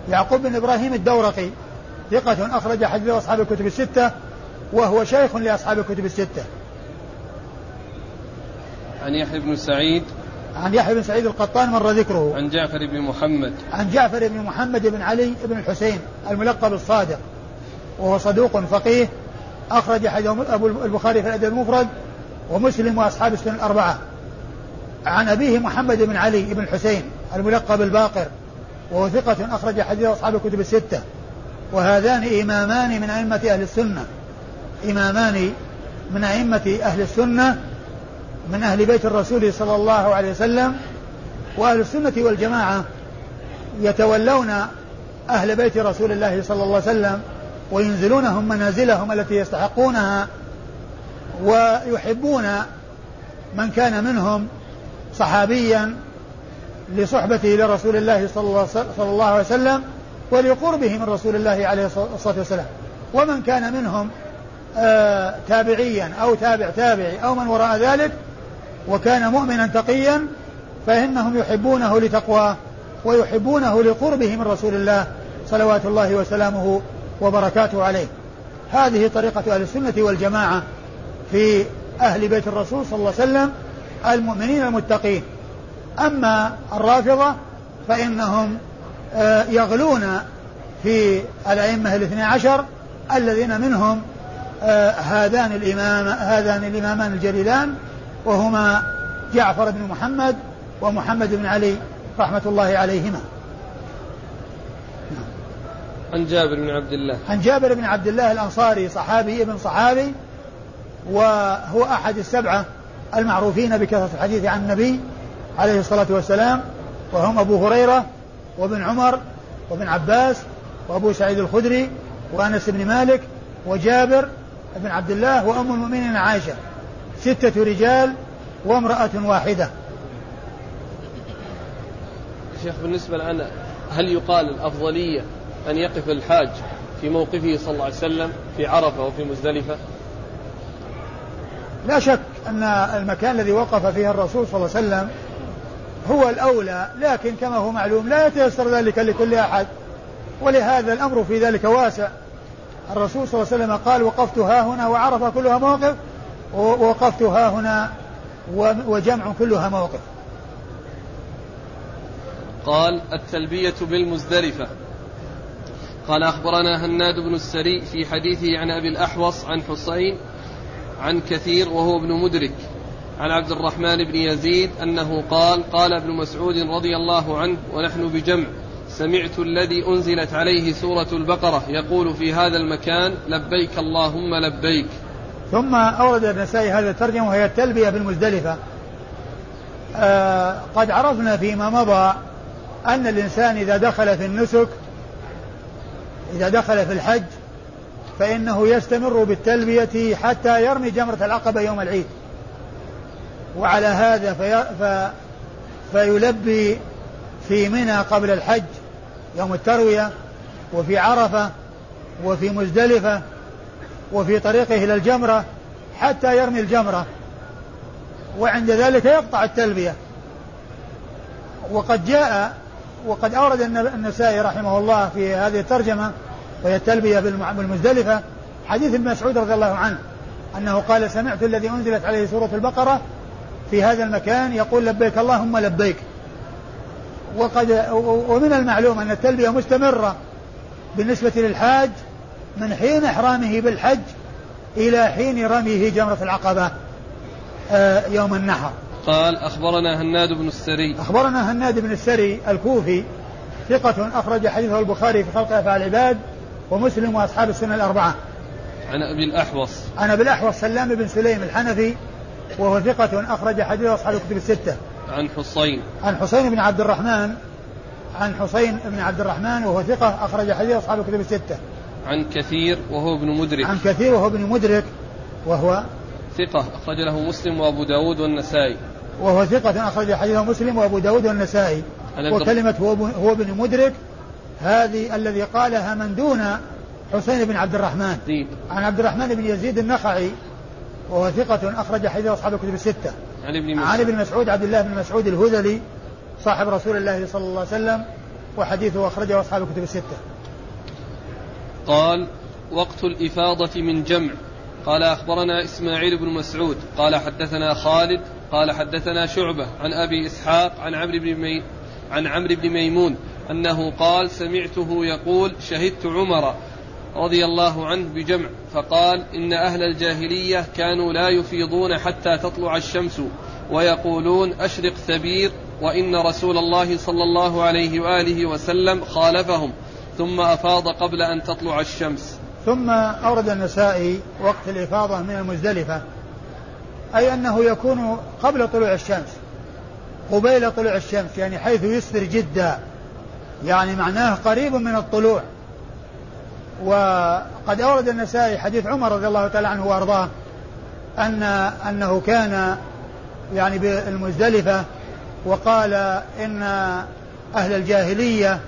يعقوب بن إبراهيم الدورقي. ثقة أخرج حديث أصحاب الكتب الستة وهو شيخ لأصحاب الكتب الستة. عن يحيى بن سعيد. عن يحيى بن سعيد القطان مر ذكره. عن جعفر بن محمد. عن جعفر بن محمد بن علي بن الحسين الملقب الصادق وهو صدوق فقيه أخرج حديث أبو البخاري في الأدب المفرد ومسلم وأصحاب السنن الأربعة. عن أبيه محمد بن علي بن الحسين الملقب الباقر وهو ثقة أخرج حديث أصحاب الكتب الستة. وهذان إمامان من أئمة أهل السنة. إمامان من أئمة أهل السنة من أهل بيت الرسول صلى الله عليه وسلم وأهل السنة والجماعة يتولون أهل بيت رسول الله صلى الله عليه وسلم وينزلونهم منازلهم التي يستحقونها ويحبون من كان منهم صحابيا لصحبته لرسول الله صلى الله عليه وسلم ولقربه من رسول الله عليه الصلاة والسلام. ومن كان منهم آه تابعيا أو تابع تابعي أو من وراء ذلك وكان مؤمنا تقيا فإنهم يحبونه لتقواه ويحبونه لقربه من رسول الله صلوات الله وسلامه وبركاته عليه. هذه طريقة أهل السنة والجماعة في أهل بيت الرسول صلى الله عليه وسلم المؤمنين المتقين. أما الرافضة فإنهم يغلون في الأئمة الاثني عشر الذين منهم آه، هذان الإمام هذان الإمامان الجليلان وهما جعفر بن محمد ومحمد بن علي رحمة الله عليهما. عن جابر بن عبد الله. عن جابر بن عبد الله الأنصاري صحابي ابن صحابي وهو أحد السبعة المعروفين بكثرة الحديث عن النبي عليه الصلاة والسلام وهم أبو هريرة وابن عمر وابن عباس وأبو سعيد الخدري وأنس بن مالك وجابر بن عبد الله وأم المؤمنين عائشة. ستة رجال وامرأة واحدة. شيخ بالنسبة الآن هل يقال الأفضلية أن يقف الحاج في موقفه صلى الله عليه وسلم في عرفة وفي مزدلفة؟ لا شك أن المكان الذي وقف فيه الرسول صلى الله عليه وسلم هو الأولى لكن كما هو معلوم لا يتيسر ذلك لكل أحد. ولهذا الأمر في ذلك واسع. الرسول صلى الله عليه وسلم قال وقفت ها هنا وعرف كلها موقف ووقفت ها هنا وجمع كلها موقف. قال التلبية بالمزدلفة. قال أخبرنا هناد بن السري في حديثه عن أبي الأحوص عن حسين عن كثير وهو ابن مدرك. عن عبد الرحمن بن يزيد أنه قال قال ابن مسعود رضي الله عنه ونحن بجمع. سمعت الذي أنزلت عليه سورة البقرة يقول في هذا المكان لبيك اللهم لبيك ثم أورد النسائي هذا الترجمة وهي التلبية بالمزدلفة. آه قد عرفنا فيما مضى أن الإنسان إذا دخل في النسك إذا دخل في الحج فإنه يستمر بالتلبية حتى يرمي جمرة العقبة يوم العيد. وعلى هذا في ف فيلبي في منى قبل الحج يوم التروية وفي عرفة وفي مزدلفة وفي طريقه إلى الجمرة حتى يرمي الجمرة. وعند ذلك يقطع التلبية. وقد جاء وقد أورد النسائي رحمه الله في هذه الترجمة وهي التلبية بالمزدلفة حديث ابن مسعود رضي الله عنه أنه قال سمعت الذي أنزلت عليه سورة البقرة في هذا المكان يقول لبيك اللهم لبيك. وقد ومن المعلوم أن التلبية مستمرة بالنسبة للحاج من حين إحرامه بالحج إلى حين رميه جمرة العقبة آه، يوم النحر. قال أخبرنا هناد بن السري. أخبرنا هناد بن السري الكوفي ثقة أخرج حديثه البخاري في خلق أفعال العباد ومسلم وأصحاب السنة الأربعة. عن أبي الأحوص. عن أبي الأحوص سلام بن سليم الحنفي وهو ثقة أخرج حديث أصحاب الكتب الستة. عن حصين. عن حصين بن عبد الرحمن عن حصين بن عبد الرحمن وهو ثقة أخرج حديث أصحاب الكتب الستة. عن كثير وهو ابن مدرك. عن كثير وهو ابن مدرك وهو ثقة أخرج له مسلم وأبو داود والنسائي. وهو ثقة أخرج حديثه مسلم وأبو داود والنسائي. وكلمة هو هو ابن مدرك هذه الذي قالها من دون حسين بن عبد الرحمن. زيد. عن عبد الرحمن بن يزيد النخعي وهو ثقة أخرج حديث أصحاب الكتب الستة. عن ابن مسعود. عن ابن مسعود عبد الله بن مسعود الهذلي صاحب رسول الله صلى الله عليه وسلم وحديثه أخرجه أصحاب الكتب الستة. قال وقت الإفاضة من جمع. قال أخبرنا إسماعيل بن مسعود. قال حدثنا خالد. قال حدثنا شعبة عن أبي إسحاق عن عمرو بن مي عن عمرو بن ميمون أنه قال سمعته يقول شهدت عمر. رضي الله عنه بجمع فقال إن أهل الجاهلية كانوا لا يفيضون حتى تطلع الشمس ويقولون أشرق ثبير وإن رسول الله صلى الله عليه وآله وسلم خالفهم ثم أفاض قبل أن تطلع الشمس. ثم أورد النسائي وقت الإفاضة من المزدلفة أي أنه يكون قبل طلوع الشمس قبيل طلوع الشمس يعني حيث يسفر جدا يعني معناه قريب من الطلوع. وقد أورد النسائي حديث عمر رضي الله تعالى عنه وأرضاه أن أنه كان يعني بالمزدلفة وقال إن أهل الجاهلية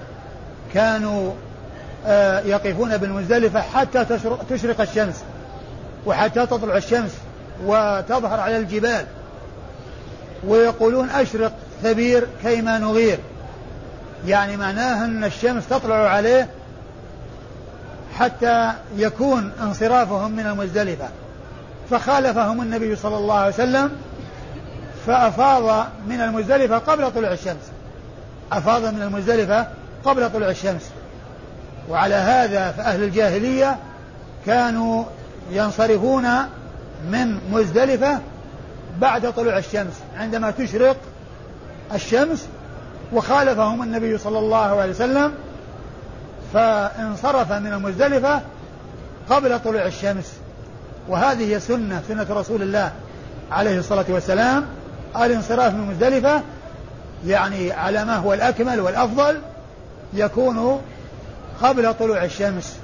كانوا آه، يقفون بالمزدلفة حتى تشرق الشمس وحتى تطلع الشمس وتظهر على الجبال ويقولون أشرق ثبير كيما نغير يعني معناه أن الشمس تطلع عليه حتى يكون انصرافهم من المزدلفة. فخالفهم النبي صلى الله عليه وسلم فأفاض من المزدلفة قبل طلوع الشمس. أفاض من المزدلفة قبل طلوع الشمس. وعلى هذا فأهل الجاهلية كانوا ينصرفون من مزدلفة بعد طلوع الشمس عندما تشرق الشمس وخالفهم النبي صلى الله عليه وسلم فانصرف من المزدلفة قبل طلوع الشمس. وهذه سنة سنة رسول الله عليه الصلاة والسلام. الانصراف من مزدلفة يعني على ما هو الأكمل والأفضل يكون قبل طلوع الشمس.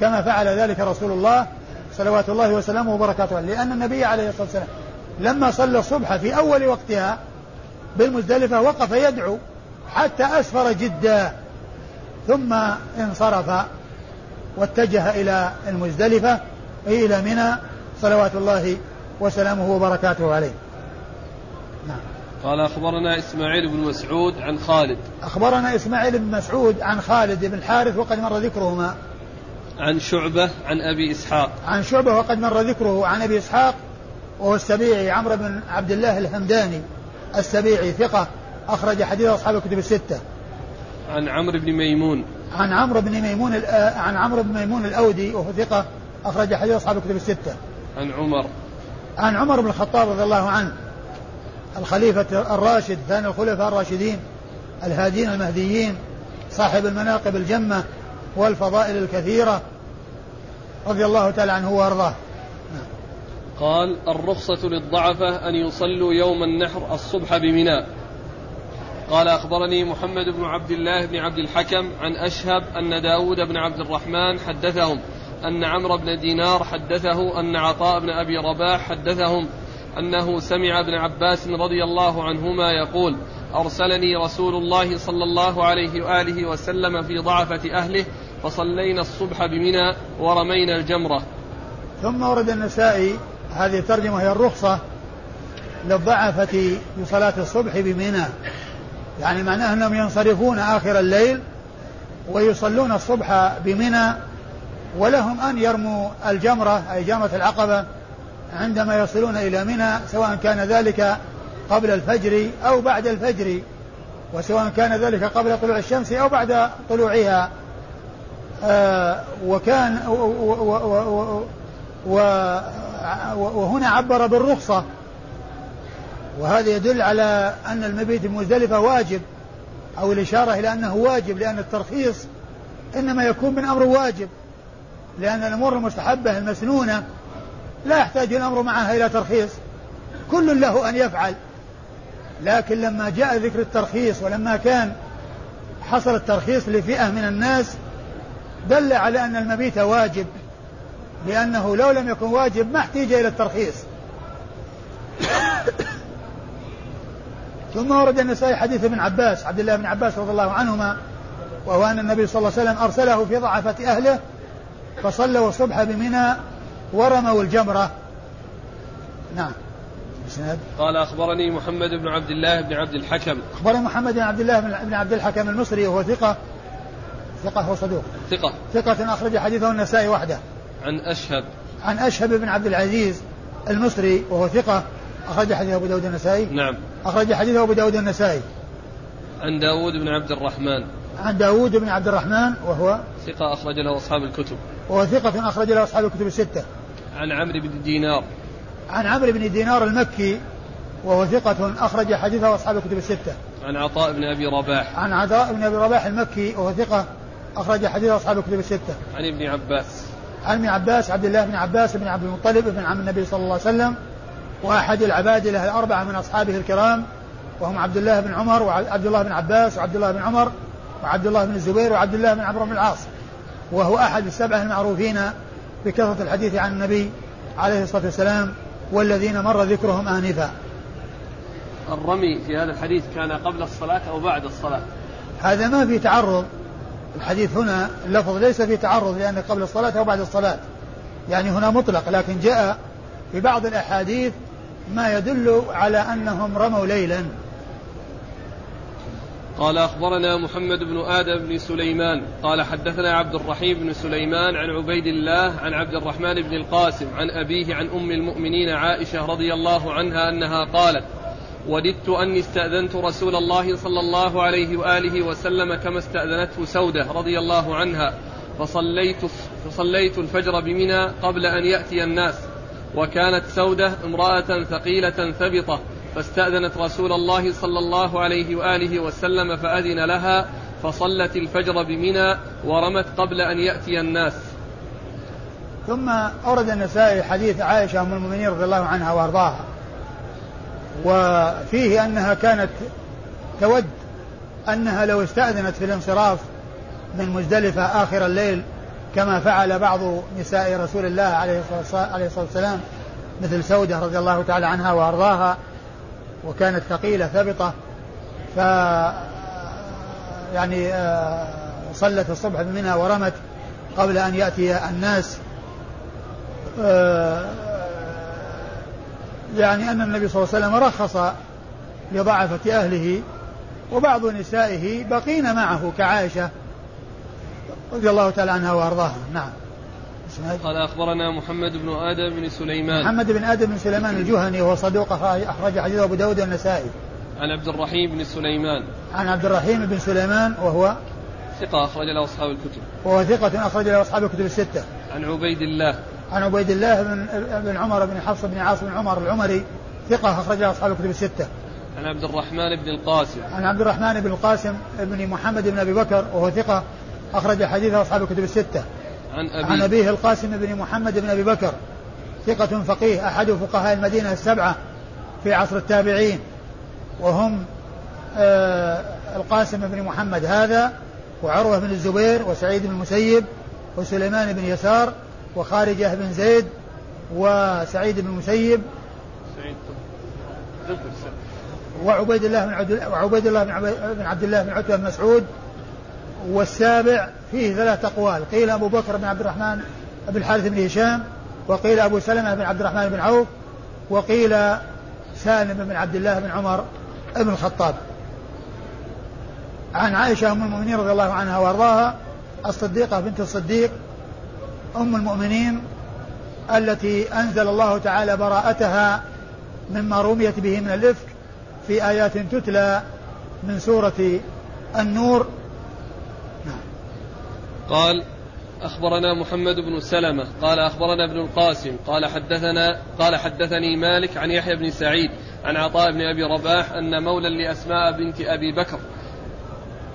كما فعل ذلك رسول الله صلوات الله وسلامه وبركاته لأن النبي عليه الصلاة والسلام لما صلى الصبح في أول وقتها بالمزدلفة وقف يدعو حتى أسفر جدا. ثم انصرف واتجه إلى المزدلفة أي إلى منى صلوات الله وسلامه وبركاته عليه. نعم. قال أخبرنا إسماعيل بن مسعود عن خالد. أخبرنا إسماعيل بن مسعود عن خالد بن الحارث وقد مر ذكرهما. عن شعبة عن أبي إسحاق. عن شعبة وقد مر ذكره عن أبي إسحاق وهو السبيعي عمرو بن عبد الله الهمداني السبيعي ثقة أخرج حديث أصحاب الكتب الستة. عن عمرو بن ميمون. عن عمرو بن ميمون آه، عن عمرو بن ميمون الأودي وهو ثقة أخرج حديث أصحاب الكتب الستة. عن عمر. عن عمر بن الخطاب رضي الله عنه الخليفة الراشد ثاني الخلفاء الراشدين الهادين المهديين صاحب المناقب الجمة والفضائل الكثيرة رضي الله تعالى عنه وأرضاه. قال الرخصة للضعفة أن يصلوا يوم النحر الصبح بمنى. قال أخبرني محمد بن عبد الله بن عبد الحكم عن أشهب أن داود بن عبد الرحمن حدثهم أن عمرو بن دينار حدثه أن عطاء بن أبي رباح حدثهم أنه سمع ابن عباس رضي الله عنهما يقول أرسلني رسول الله صلى الله عليه وآله وسلم في ضعفة أهله فصلينا الصبح بمنى ورمينا الجمرة. ثم ورد النسائي هذه الترجمة هي الرخصة للضعفة بصلاة الصبح بمنى. يعني معناه أنهم ينصرفون آخر الليل ويصلون الصبح بمنى ولهم أن يرموا الجمرة أي جمرة العقبة عندما يصلون إلى منى سواء كان ذلك قبل الفجر أو بعد الفجر وسواء كان ذلك قبل طلوع الشمس أو بعد طلوعها آه وكان و و و وهنا عبر بالرخصة وهذا يدل على أن المبيت بمزدلفة واجب أو الإشارة إلى أنه واجب لأن الترخيص إنما يكون من أمر واجب لأن الأمور المستحبة المسنونة لا يحتاج الأمر معها إلى ترخيص كل له أن يفعل. لكن لما جاء ذكر الترخيص ولما كان حصل الترخيص لفئة من الناس دل على أن المبيت واجب لأنه لو لم يكن واجب ما احتيج إلى الترخيص. ثم ورد النسائي حديث ابن عباس عبد الله بن عباس رضي الله عنهما وهو أن النبي صلى الله عليه وسلم أرسله في ضعفة أهله فصلوا الصبح بمنى ورموا الجمرة. نعم. قال أخبرني محمد بن عبد الله بن عبد الحكم. أخبرني محمد بن عبد الله بن عبد الحكم المصري وهو ثقة. ثقة هو صدوق. ثقة. ثقة أخرج حديثه النسائي وحده. عن أشهب. عن أشهب بن عبد العزيز المصري وهو ثقة. أخرج حديثه أبو داود النسائي نعم أخرج حديثه أبو داود النسائي عن داود بن عبد الرحمن عن داود بن عبد الرحمن وهو ثقة أخرج له أصحاب الكتب وهو ثقة أخرج له أصحاب الكتب الستة عن عمرو بن دينار عن عمرو بن دينار المكي وهو ثقة أخرج حديثه أصحاب الكتب الستة. عن عطاء بن أبي رباح. عن عطاء بن أبي رباح المكي وهو ثقة أخرج حديثه أصحاب الكتب الستة. عن ابن عباس. عن ابن عباس عبد الله بن عباس بن عبد المطلب بن عم النبي صلى الله عليه وسلم وأحد العبادلة الأربعة من أصحابه الكرام وهم عبد الله بن عمر وعبد الله بن عباس وعبد الله بن عمر وعبد الله بن الزبير وعبد الله بن عمرو بن العاص وهو أحد السبعة المعروفين بكثرة الحديث عن النبي عليه الصلاة والسلام والذين مر ذكرهم آنفا. الرمي في هذا الحديث كان قبل الصلاة أو بعد الصلاة؟ هذا ما في تعرض الحديث هنا اللفظ ليس في تعرض لأن قبل الصلاة أو بعد الصلاة يعني هنا مطلق لكن جاء في بعض الأحاديث ما يدل على أنهم رموا ليلا. قال أخبرنا محمد بن آدم بن سليمان. قال حدثنا عبد الرحيم بن سليمان عن عبيد الله عن عبد الرحمن بن القاسم عن أبيه عن أم المؤمنين عائشة رضي الله عنها أنها قالت وددت أني استأذنت رسول الله صلى الله عليه وآله وسلم كما استأذنته سودة رضي الله عنها فصليت, فصليت الفجر بمنى قبل أن يأتي الناس. وكانت سودة امرأة ثقيلة ثبطة فاستأذنت رسول الله صلى الله عليه وآله وسلم فأذن لها فصلت الفجر بمنى ورمت قبل أن يأتي الناس. ثم أورد النسائي حديث عائشة أم المؤمنين رضي الله عنها وأرضاها وفيه أنها كانت تود أنها لو استأذنت في الانصراف من مزدلفة آخر الليل كما فعل بعض نساء رسول الله عليه الصلاة والسلام مثل سودة رضي الله تعالى عنها وأرضاها وكانت ثقيلة ثبطة ف يعني آه، صلت الصبح بمنى ورمت قبل أن يأتي الناس. آه، يعني أن النبي صلى الله عليه وسلم رخص لضعفة أهله وبعض نسائه بقين معه كعائشة. رضي الله تعالى عنها وأرضاها. نعم. قال أخبرنا محمد بن آدم بن سليمان. محمد بن آدم بن سليمان الجهني وهو صدوق أخرج حديثه أبو داود والنسائي. عن عبد الرحيم بن سليمان. عن عبد الرحيم بن سليمان وهو ثقة أخرج له أصحاب الكتب. وهو ثقة أخرج له أصحاب الكتب الستة. عن عبيد الله. عن عبيد الله بن بن عمر بن حفص بن عاصم بن عمر العمري. ثقة أخرج له أصحاب الكتب الستة. عن عبد الرحمن بن القاسم. عن عبد الرحمن بن القاسم بن محمد بن أبي بكر وهو ثقة أخرج حديثه أصحاب الكتب الستة. عن أبيه عن أبيه القاسم بن محمد بن أبي بكر ثقة فقيه أحد فقهاء المدينة السبعة في عصر التابعين. وهم آه القاسم بن محمد هذا وعروة بن الزبير وسعيد بن المسيب وسليمان بن يسار وخارجة بن زيد وسعيد بن المسيب وعبيد الله بن عبد وعبيد الله بن عبد الله بن عتبة بن مسعود والسابع فيه ثلاث أقوال قيل أبو بكر بن عبد الرحمن بن الحارث بن هشام وقيل أبو سلمة بن عبد الرحمن بن عوف وقيل سالم بن عبد الله بن عمر بن الخطاب عن عائشة أم المؤمنين رضي الله عنها وأرضاها الصديقة بنت الصديق أم المؤمنين التي أنزل الله تعالى براءتها مما رميت به من الإفك في آيات تتلى من سورة النور. قال أخبرنا محمد بن سلمة قال أخبرنا ابن القاسم قال حدثنا قال حدثني مالك عن يحيى بن سعيد عن عطاء بن أبي رباح أن مولا لأسماء بنت أبي بكر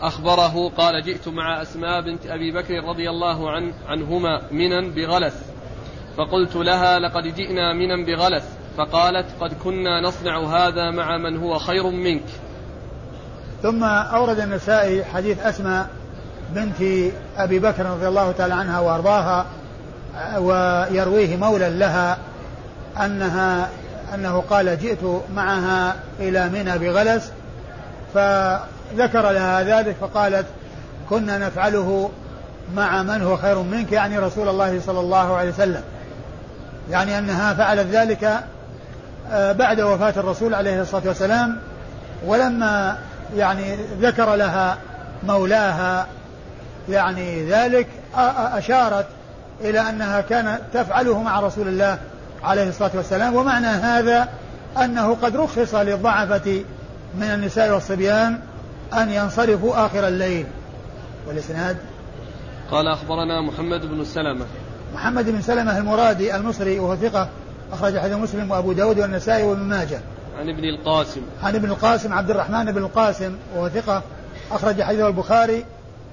أخبره قال جئت مع أسماء بنت أبي بكر رضي الله عن عنهما منا بغلس فقلت لها لقد جئنا منا بغلس فقالت قد كنا نصنع هذا مع من هو خير منك. ثم أورد النسائي حديث أسماء بنت أبي بكر رضي الله تعالى عنها وأرضاها ويرويه مولى لها أنها أنه قال جئت معها إلى منى بغلس فذكر لها ذلك فقالت كنا نفعله مع من هو خير منك يعني رسول الله صلى الله عليه وسلم. يعني أنها فعلت ذلك آه، بعد وفاة الرسول عليه الصلاة والسلام ولما يعني ذكر لها مولاها يعني ذلك أشارت إلى أنها كانت تفعله مع رسول الله عليه الصلاة والسلام ومعنى هذا أنه قد رخص للضعفة من النساء والصبيان أن ينصرفوا آخر الليل. والإسناد؟ قال أخبرنا محمد بن سلمة. محمد بن سلمة المرادي المصري وهو ثقة أخرج حديث مسلم وأبو داود والنسائي وابن ماجه. عن ابن القاسم. عن ابن القاسم عبد الرحمن بن القاسم وهو ثقة أخرج حديثه البخاري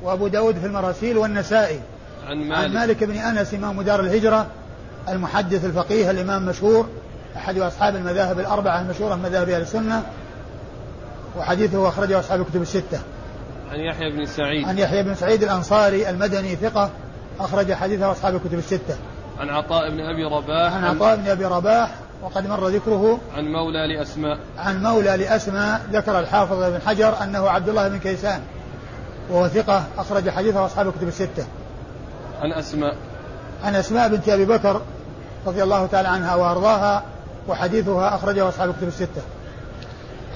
وأبو داود في المراسيل والنسائي. عن مالك, عن مالك. بن أنس إمام دار الهجرة المحدث الفقيه الإمام مشهور أحد أصحاب المذاهب الأربعة المشهورة من مذاهب أهل السنة وحديثه أخرجه أصحاب الكتب الستة. عن يحيى بن سعيد. عن يحيى بن سعيد الأنصاري المدني ثقة أخرج حديثه أصحاب الكتب الستة. عن عطاء بن أبي رباح. عن عطاء بن أبي رباح وقد مر ذكره. عن مولى لأسماء. عن مولى لأسماء ذكر الحافظ بن حجر أنه عبد الله بن كيسان. وهو ثقة أخرج حديثه أصحاب الكتب الستة. عن أسماء. عن أسماء بنت أبي بكر رضي الله تعالى عنها وأرضاها وحديثها أخرجه أصحاب الكتب الستة.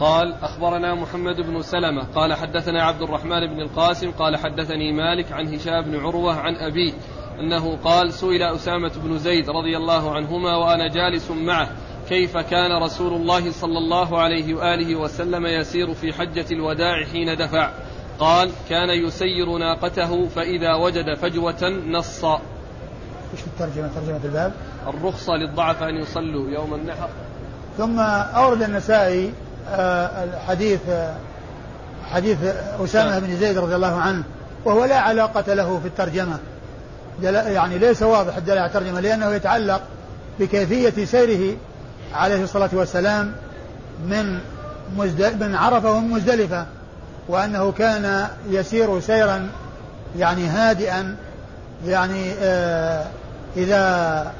قال أخبرنا محمد بن سلمة. قال حدثنا عبد الرحمن بن القاسم. قال حدثني مالك عن هشام بن عروة عن أبيه أنه قال سئل أسامة بن زيد رضي الله عنهما وأنا جالس معه كيف كان رسول الله صلى الله عليه وآله وسلم يسير في حجة الوداع حين دفع؟ قال كان يسير ناقته فإذا وجد فجوة نص. إيش الترجمة؟ ترجمة الباب؟ الرخصة للضعف أن يصلوا يوم النحر. ثم أورد النسائي آه، حديث آه، حديث أسامة بن زيد رضي الله عنه وهو لا علاقة له في الترجمة. يعني ليس واضح الدلالة على الترجمة لأنه يتعلق بكيفية سيره عليه الصلاة والسلام من من عرفة ومن مزدلفة. وأنه كان يسير سيرا يعني هادئا يعني آه إذا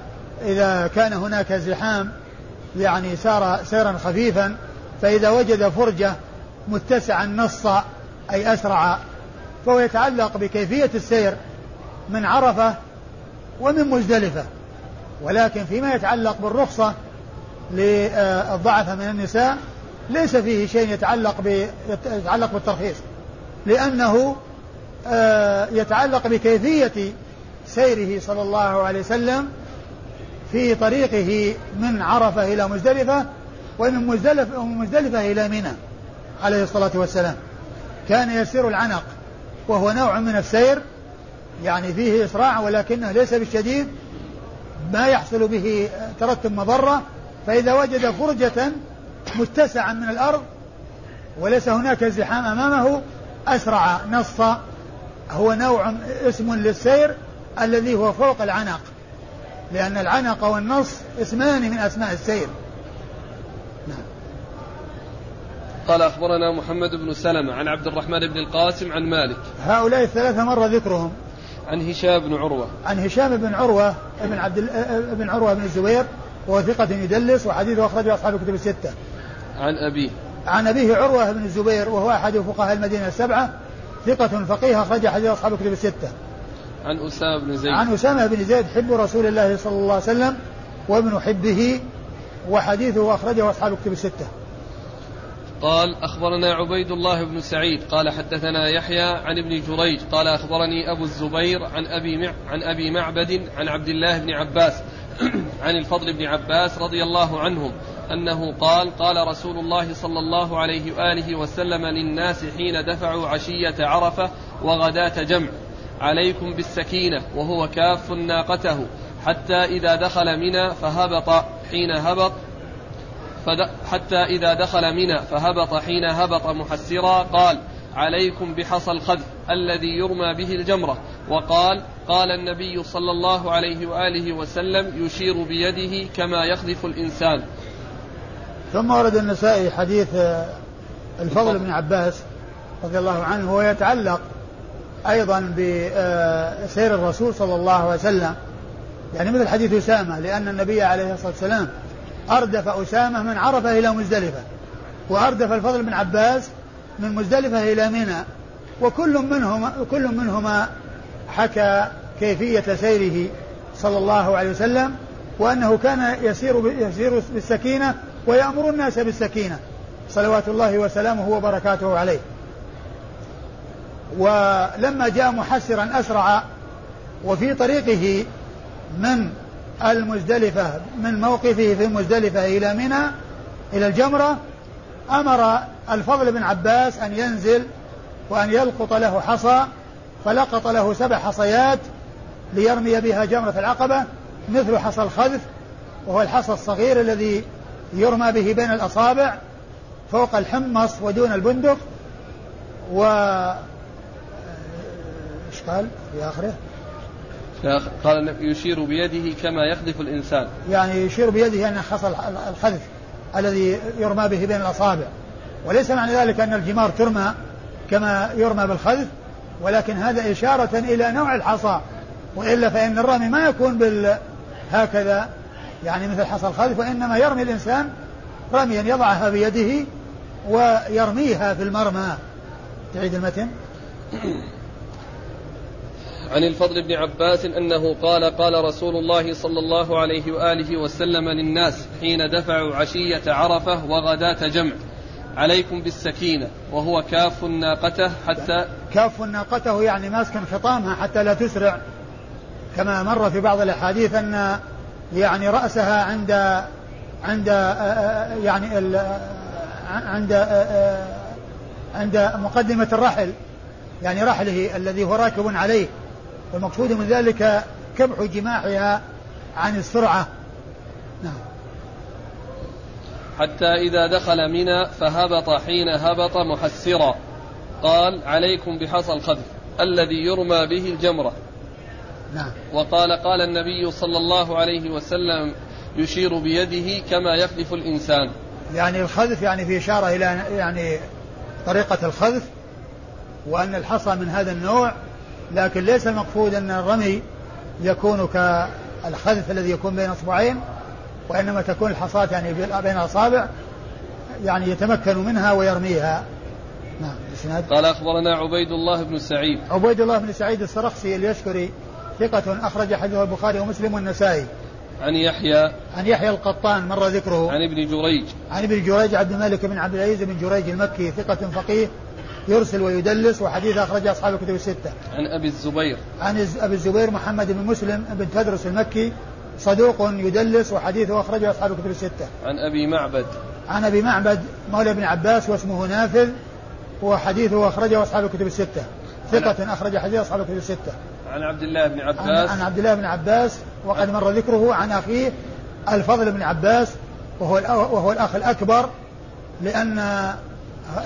إذا كان هناك زحام يعني سار سيرا خفيفا فإذا وجد فرجة متسعا نص أي أسرع فهو يتعلق بكيفية السير من عرفة ومن مزدلفة. ولكن فيما يتعلق بالرخصة للضعف من النساء ليس فيه شيء يتعلق يتعلق بالترخيص. لأنه آه، يتعلق بكيفية سيره صلى الله عليه وسلم في طريقه من عرفة إلى مزدلفة ومن مزدلفة, مزدلفة إلى منى عليه الصلاة والسلام. كان يسير العنق وهو نوع من السير يعني فيه إسراع ولكنه ليس بالشديد ما يحصل به ترتب مضرة فإذا وجد فرجة متسعا من الأرض وليس هناك ازدحام أمامه. أسرع نص هو نوع اسم للسير الذي هو فوق العنق لأن العنق والنص اسمان من أسماء السير. نعم. قال أخبرنا محمد بن سلمة عن عبد الرحمن بن القاسم عن مالك. هؤلاء الثلاثة مر ذكرهم. عن هشام بن عروة. عن هشام بن عروة ابن عبد ابن عروة بن الزبير وهو ثقة يدلس وحديثه أخرجه أصحاب الكتب الستة. عن أبيه. عن أبيه عروة بن الزبير وهو أحد فقهاء المدينة السبعة ثقة فقيه أخرج حديث أصحاب الكتب الستة. عن أسامة بن زيد. عن أسامة بن زيد حب رسول الله صلى الله عليه وسلم وابن حبه وحديثه أخرجه أصحاب الكتب الستة. قال أخبرنا عبيد الله بن سعيد قال حدثنا يحيى عن ابن جريج قال أخبرني أبو الزبير عن أبي مع عن أبي معبد عن عبد الله بن عباس *clears throat* عن الفضل بن عباس رضي الله عنهم أنه قال قال رسول الله صلى الله عليه وآله وسلم للناس حين دفعوا عشية عرفة وغداة جمع عليكم بالسكينة وهو كاف ناقته حتى إذا دخل منى فهبط حين هبط حتى إذا دخل منى فهبط حين هبط محسرا قال عليكم بحصى الخذف الذي يرمى به الجمرة وقال قال النبي صلى الله عليه وآله وسلم يشير بيده كما يخذف الإنسان. ثم ورد النسائي حديث الفضل بن عباس رضي الله عنه هو يتعلق أيضا بسير الرسول صلى الله عليه وسلم. يعني مثل حديث أسامة لأن النبي عليه الصلاة والسلام أردف أسامة من عرفة إلى مزدلفة وأردف الفضل بن عباس من مزدلفة إلى منى وكل منهما كل منهما حكى كيفية سيره صلى الله عليه وسلم وأنه كان يسير يسير بالسكينة ويأمر الناس بالسكينة. صلوات الله وسلامه وبركاته عليه. ولما جاء محسرا أسرع وفي طريقه من المزدلفة من موقفه في المزدلفة إلى منى إلى الجمرة أمر الفضل بن عباس أن ينزل وأن يلقط له حصى فلقط له سبع حصيات ليرمي بها جمرة العقبة مثل حصى الخذف وهو الحصى الصغير الذي يرمى به بين الأصابع فوق الحمص ودون البندق. و إيش قال في آخره؟ قال يشير بيده كما يخذف الإنسان. يعني يشير بيده أن حصى الخذف الذي يرمى به بين الأصابع. وليس معنى ذلك أن الجمار ترمى كما يرمى بالخذف ولكن هذا إشارة إلى نوع الحصى. وإلا فإن الرمي ما يكون بال هكذا. يعني مثل حصى الخذف وإنما يرمي الإنسان رميا يضعها بيده ويرميها في المرمى. تعيد المتن. *coughs* عن الفضل بن عباس أنه قال قال رسول الله صلى الله عليه وآله وسلم للناس حين دفعوا عشية عرفة وغداة جمع عليكم بالسكينة وهو كاف ناقته حتى كاف ناقته يعني ماسكا خطامها حتى لا تسرع. كما مر في بعض الأحاديث أن يعني رأسها عند عند يعني عند عند مقدمة الرحل يعني رحله الذي هو راكب عليه والمقصود من ذلك كبح جماحها عن السرعة. نعم. حتى إذا دخل منى فهبط حين هبط محسرا قال عليكم بحصى الخذف الذي يرمى به الجمرة. نعم. وقال قال النبي صلى الله عليه وسلم يشير بيده كما يخذف الإنسان. يعني الخذف يعني في إشارة إلى يعني طريقة الخذف وأن الحصى من هذا النوع لكن ليس المقصود أن الرمي يكون كالخذف الذي يكون بين أصبعين وإنما تكون الحصاة يعني بين الأصابع يعني يتمكن منها ويرميها. نعم قال أخبرنا عبيد الله بن سعيد. عبيد الله بن سعيد السرخسي اليشكري ثقة أخرج حديثه البخاري ومسلم والنسائي عن يحيى عن يحيى القطان مر ذكره عن ابن جريج عن ابن جريج عبد الملك بن عبد العزيز بن جريج المكي ثقة فقيه يرسل ويدلس وحديث أخرج أصحاب الكتب الستة. عن أبي الزبير. عن أبي الزبير محمد بن مسلم بن تدرس المكي صدوق يدلس وحديثه أخرجه أصحاب الكتب الستة. عن أبي معبد. عن أبي معبد مولى بن عباس واسمه نافذ وحديثه أخرجه أصحاب الكتب الستة. ثقة أخرج حديث أصحاب الكتب الستة. عن عبد الله بن عباس. عن, عن عبد الله بن عباس وقد مر ذكره عن أخيه الفضل بن عباس وهو وهو الأخ الأكبر لأن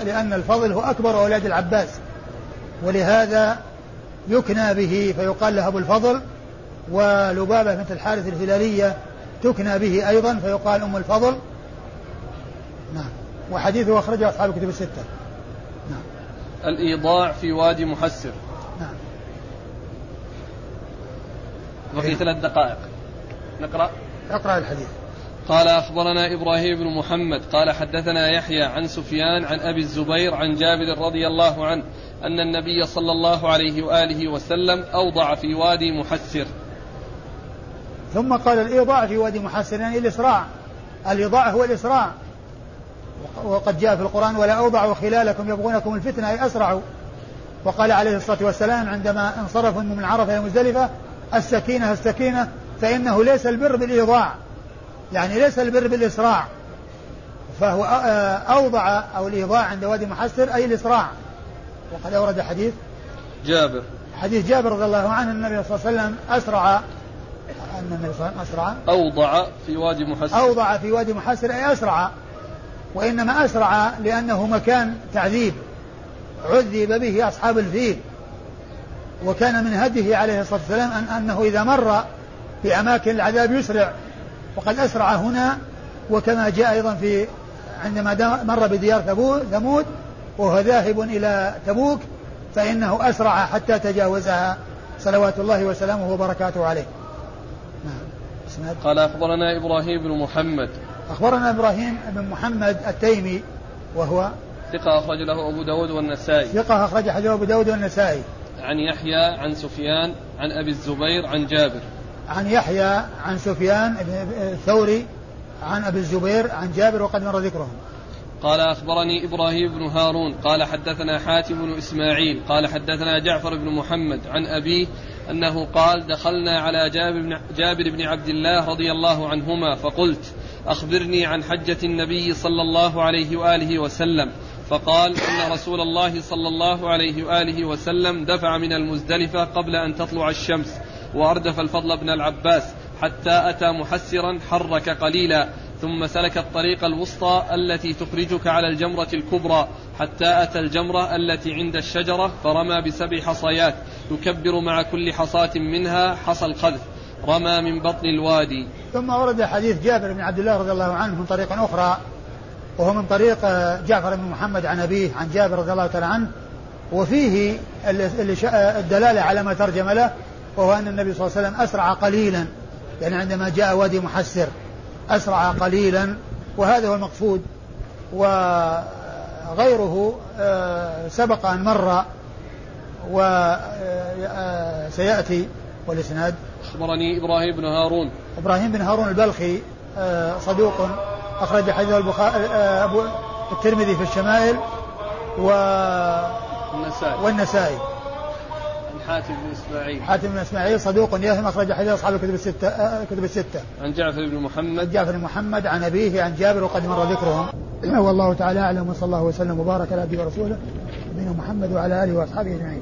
لأن الفضل هو أكبر أولاد العباس. ولهذا يكنى به فيقال له أبو الفضل ولبابة بنت الحارث الهلالية تكنى به أيضا فيقال أم الفضل. نعم. وحديثه أخرجه أصحاب الكتب الستة. نعم. الإيضاع في وادي محسر. بقي ثلاث دقائق. نقرأ. اقرأ الحديث. قال أخبرنا إبراهيم بن محمد قال حدثنا يحيى عن سفيان عن أبي الزبير عن جابر رضي الله عنه أن النبي صلى الله عليه وآله وسلم أوضع في وادي محسر. ثم قال الإيضاع في وادي محسر يعني الإسراع. الإيضاع هو الإسراع. وقد جاء في القرآن ولا أوضعوا خلالكم يبغونكم الفتنة أي أسرعوا. وقال عليه الصلاة والسلام عندما انصرفوا من عرفة إلى مزدلفة السكينة السكينة فإنه ليس البر بالإيضاع. يعني ليس البر بالإسراع. فهو آه، أوضع أو الإيضاع عند وادي محسر أي الإسراع. وقد أورد حديث جابر. حديث جابر رضي الله عنه أن النبي صلى الله عليه وسلم أسرع أن النبي صلى الله عليه وسلم أسرع. أوضع في وادي محسر. أوضع في وادي محسر أي أسرع. وإنما أسرع لأنه مكان تعذيب. عذب به أصحاب الفيل. وكان من هديه عليه الصلاة والسلام أن أنه إذا مر في أماكن العذاب يسرع وقد أسرع هنا وكما جاء أيضا في عندما مر بديار ثمود وهو ذاهب إلى تبوك فإنه أسرع حتى تجاوزها صلوات الله وسلامه وبركاته عليه. نعم. قال أخبرنا إبراهيم بن محمد. أخبرنا إبراهيم بن محمد التيمي وهو ثقة أخرج له أبو داود والنسائي. ثقة أخرج حديث أبو داود والنسائي. عن يحيى عن سفيان عن أبي الزبير عن جابر عن يحيى عن سفيان الثوري عن أبي الزبير عن جابر وقد مر ذكرهم. قال أخبرني إبراهيم بن هارون قال حدثنا حاتم بن إسماعيل قال حدثنا جعفر بن محمد عن أبيه أنه قال دخلنا على جابر بن, جابر بن عبد الله رضي الله عنهما فقلت أخبرني عن حجة النبي صلى الله عليه وآله وسلم فقال إن رسول الله صلى الله عليه وآله وسلم دفع من المزدلفة قبل أن تطلع الشمس وأردف الفضل بن العباس حتى أتى محسرا حرك قليلا ثم سلك الطريق الوسطى التي تخرجك على الجمرة الكبرى حتى أتى الجمرة التي عند الشجرة فرمى بسبع حصيات يكبر مع كل حصاة منها حصى الخذف رمى من بطن الوادي. ثم ورد حديث جابر بن عبد الله رضي الله عنه من طريق أخرى وهو من طريق جعفر بن محمد عن أبيه عن جابر رضي الله تعالى عنه. وفيه الدلالة على ما ترجم له وهو أن النبي صلى الله عليه وسلم أسرع قليلا. يعني عندما جاء وادي محسر أسرع قليلا. وهذا هو المقصود. وغيره آه، سبق أن مر وسيأتي آه، والإسناد. أخبرني إبراهيم بن هارون. إبراهيم بن هارون البلخي آه، صدوق. أخرج حديث البخاري أبو الترمذي في الشمائل و والنسائي. والنسائي. حاتم بن إسماعيل. حاتم بن إسماعيل صدوق يهم أخرج حديث أصحاب الكتب الكتب آه، الستة. عن جعفر بن محمد. عن جعفر بن محمد عن أبيه عن جابر وقد مر ذكرهم. والله تعالى أعلم وصلى الله وسلم وبارك على عبده ورسوله نبينا محمد وعلى آله وأصحابه أجمعين.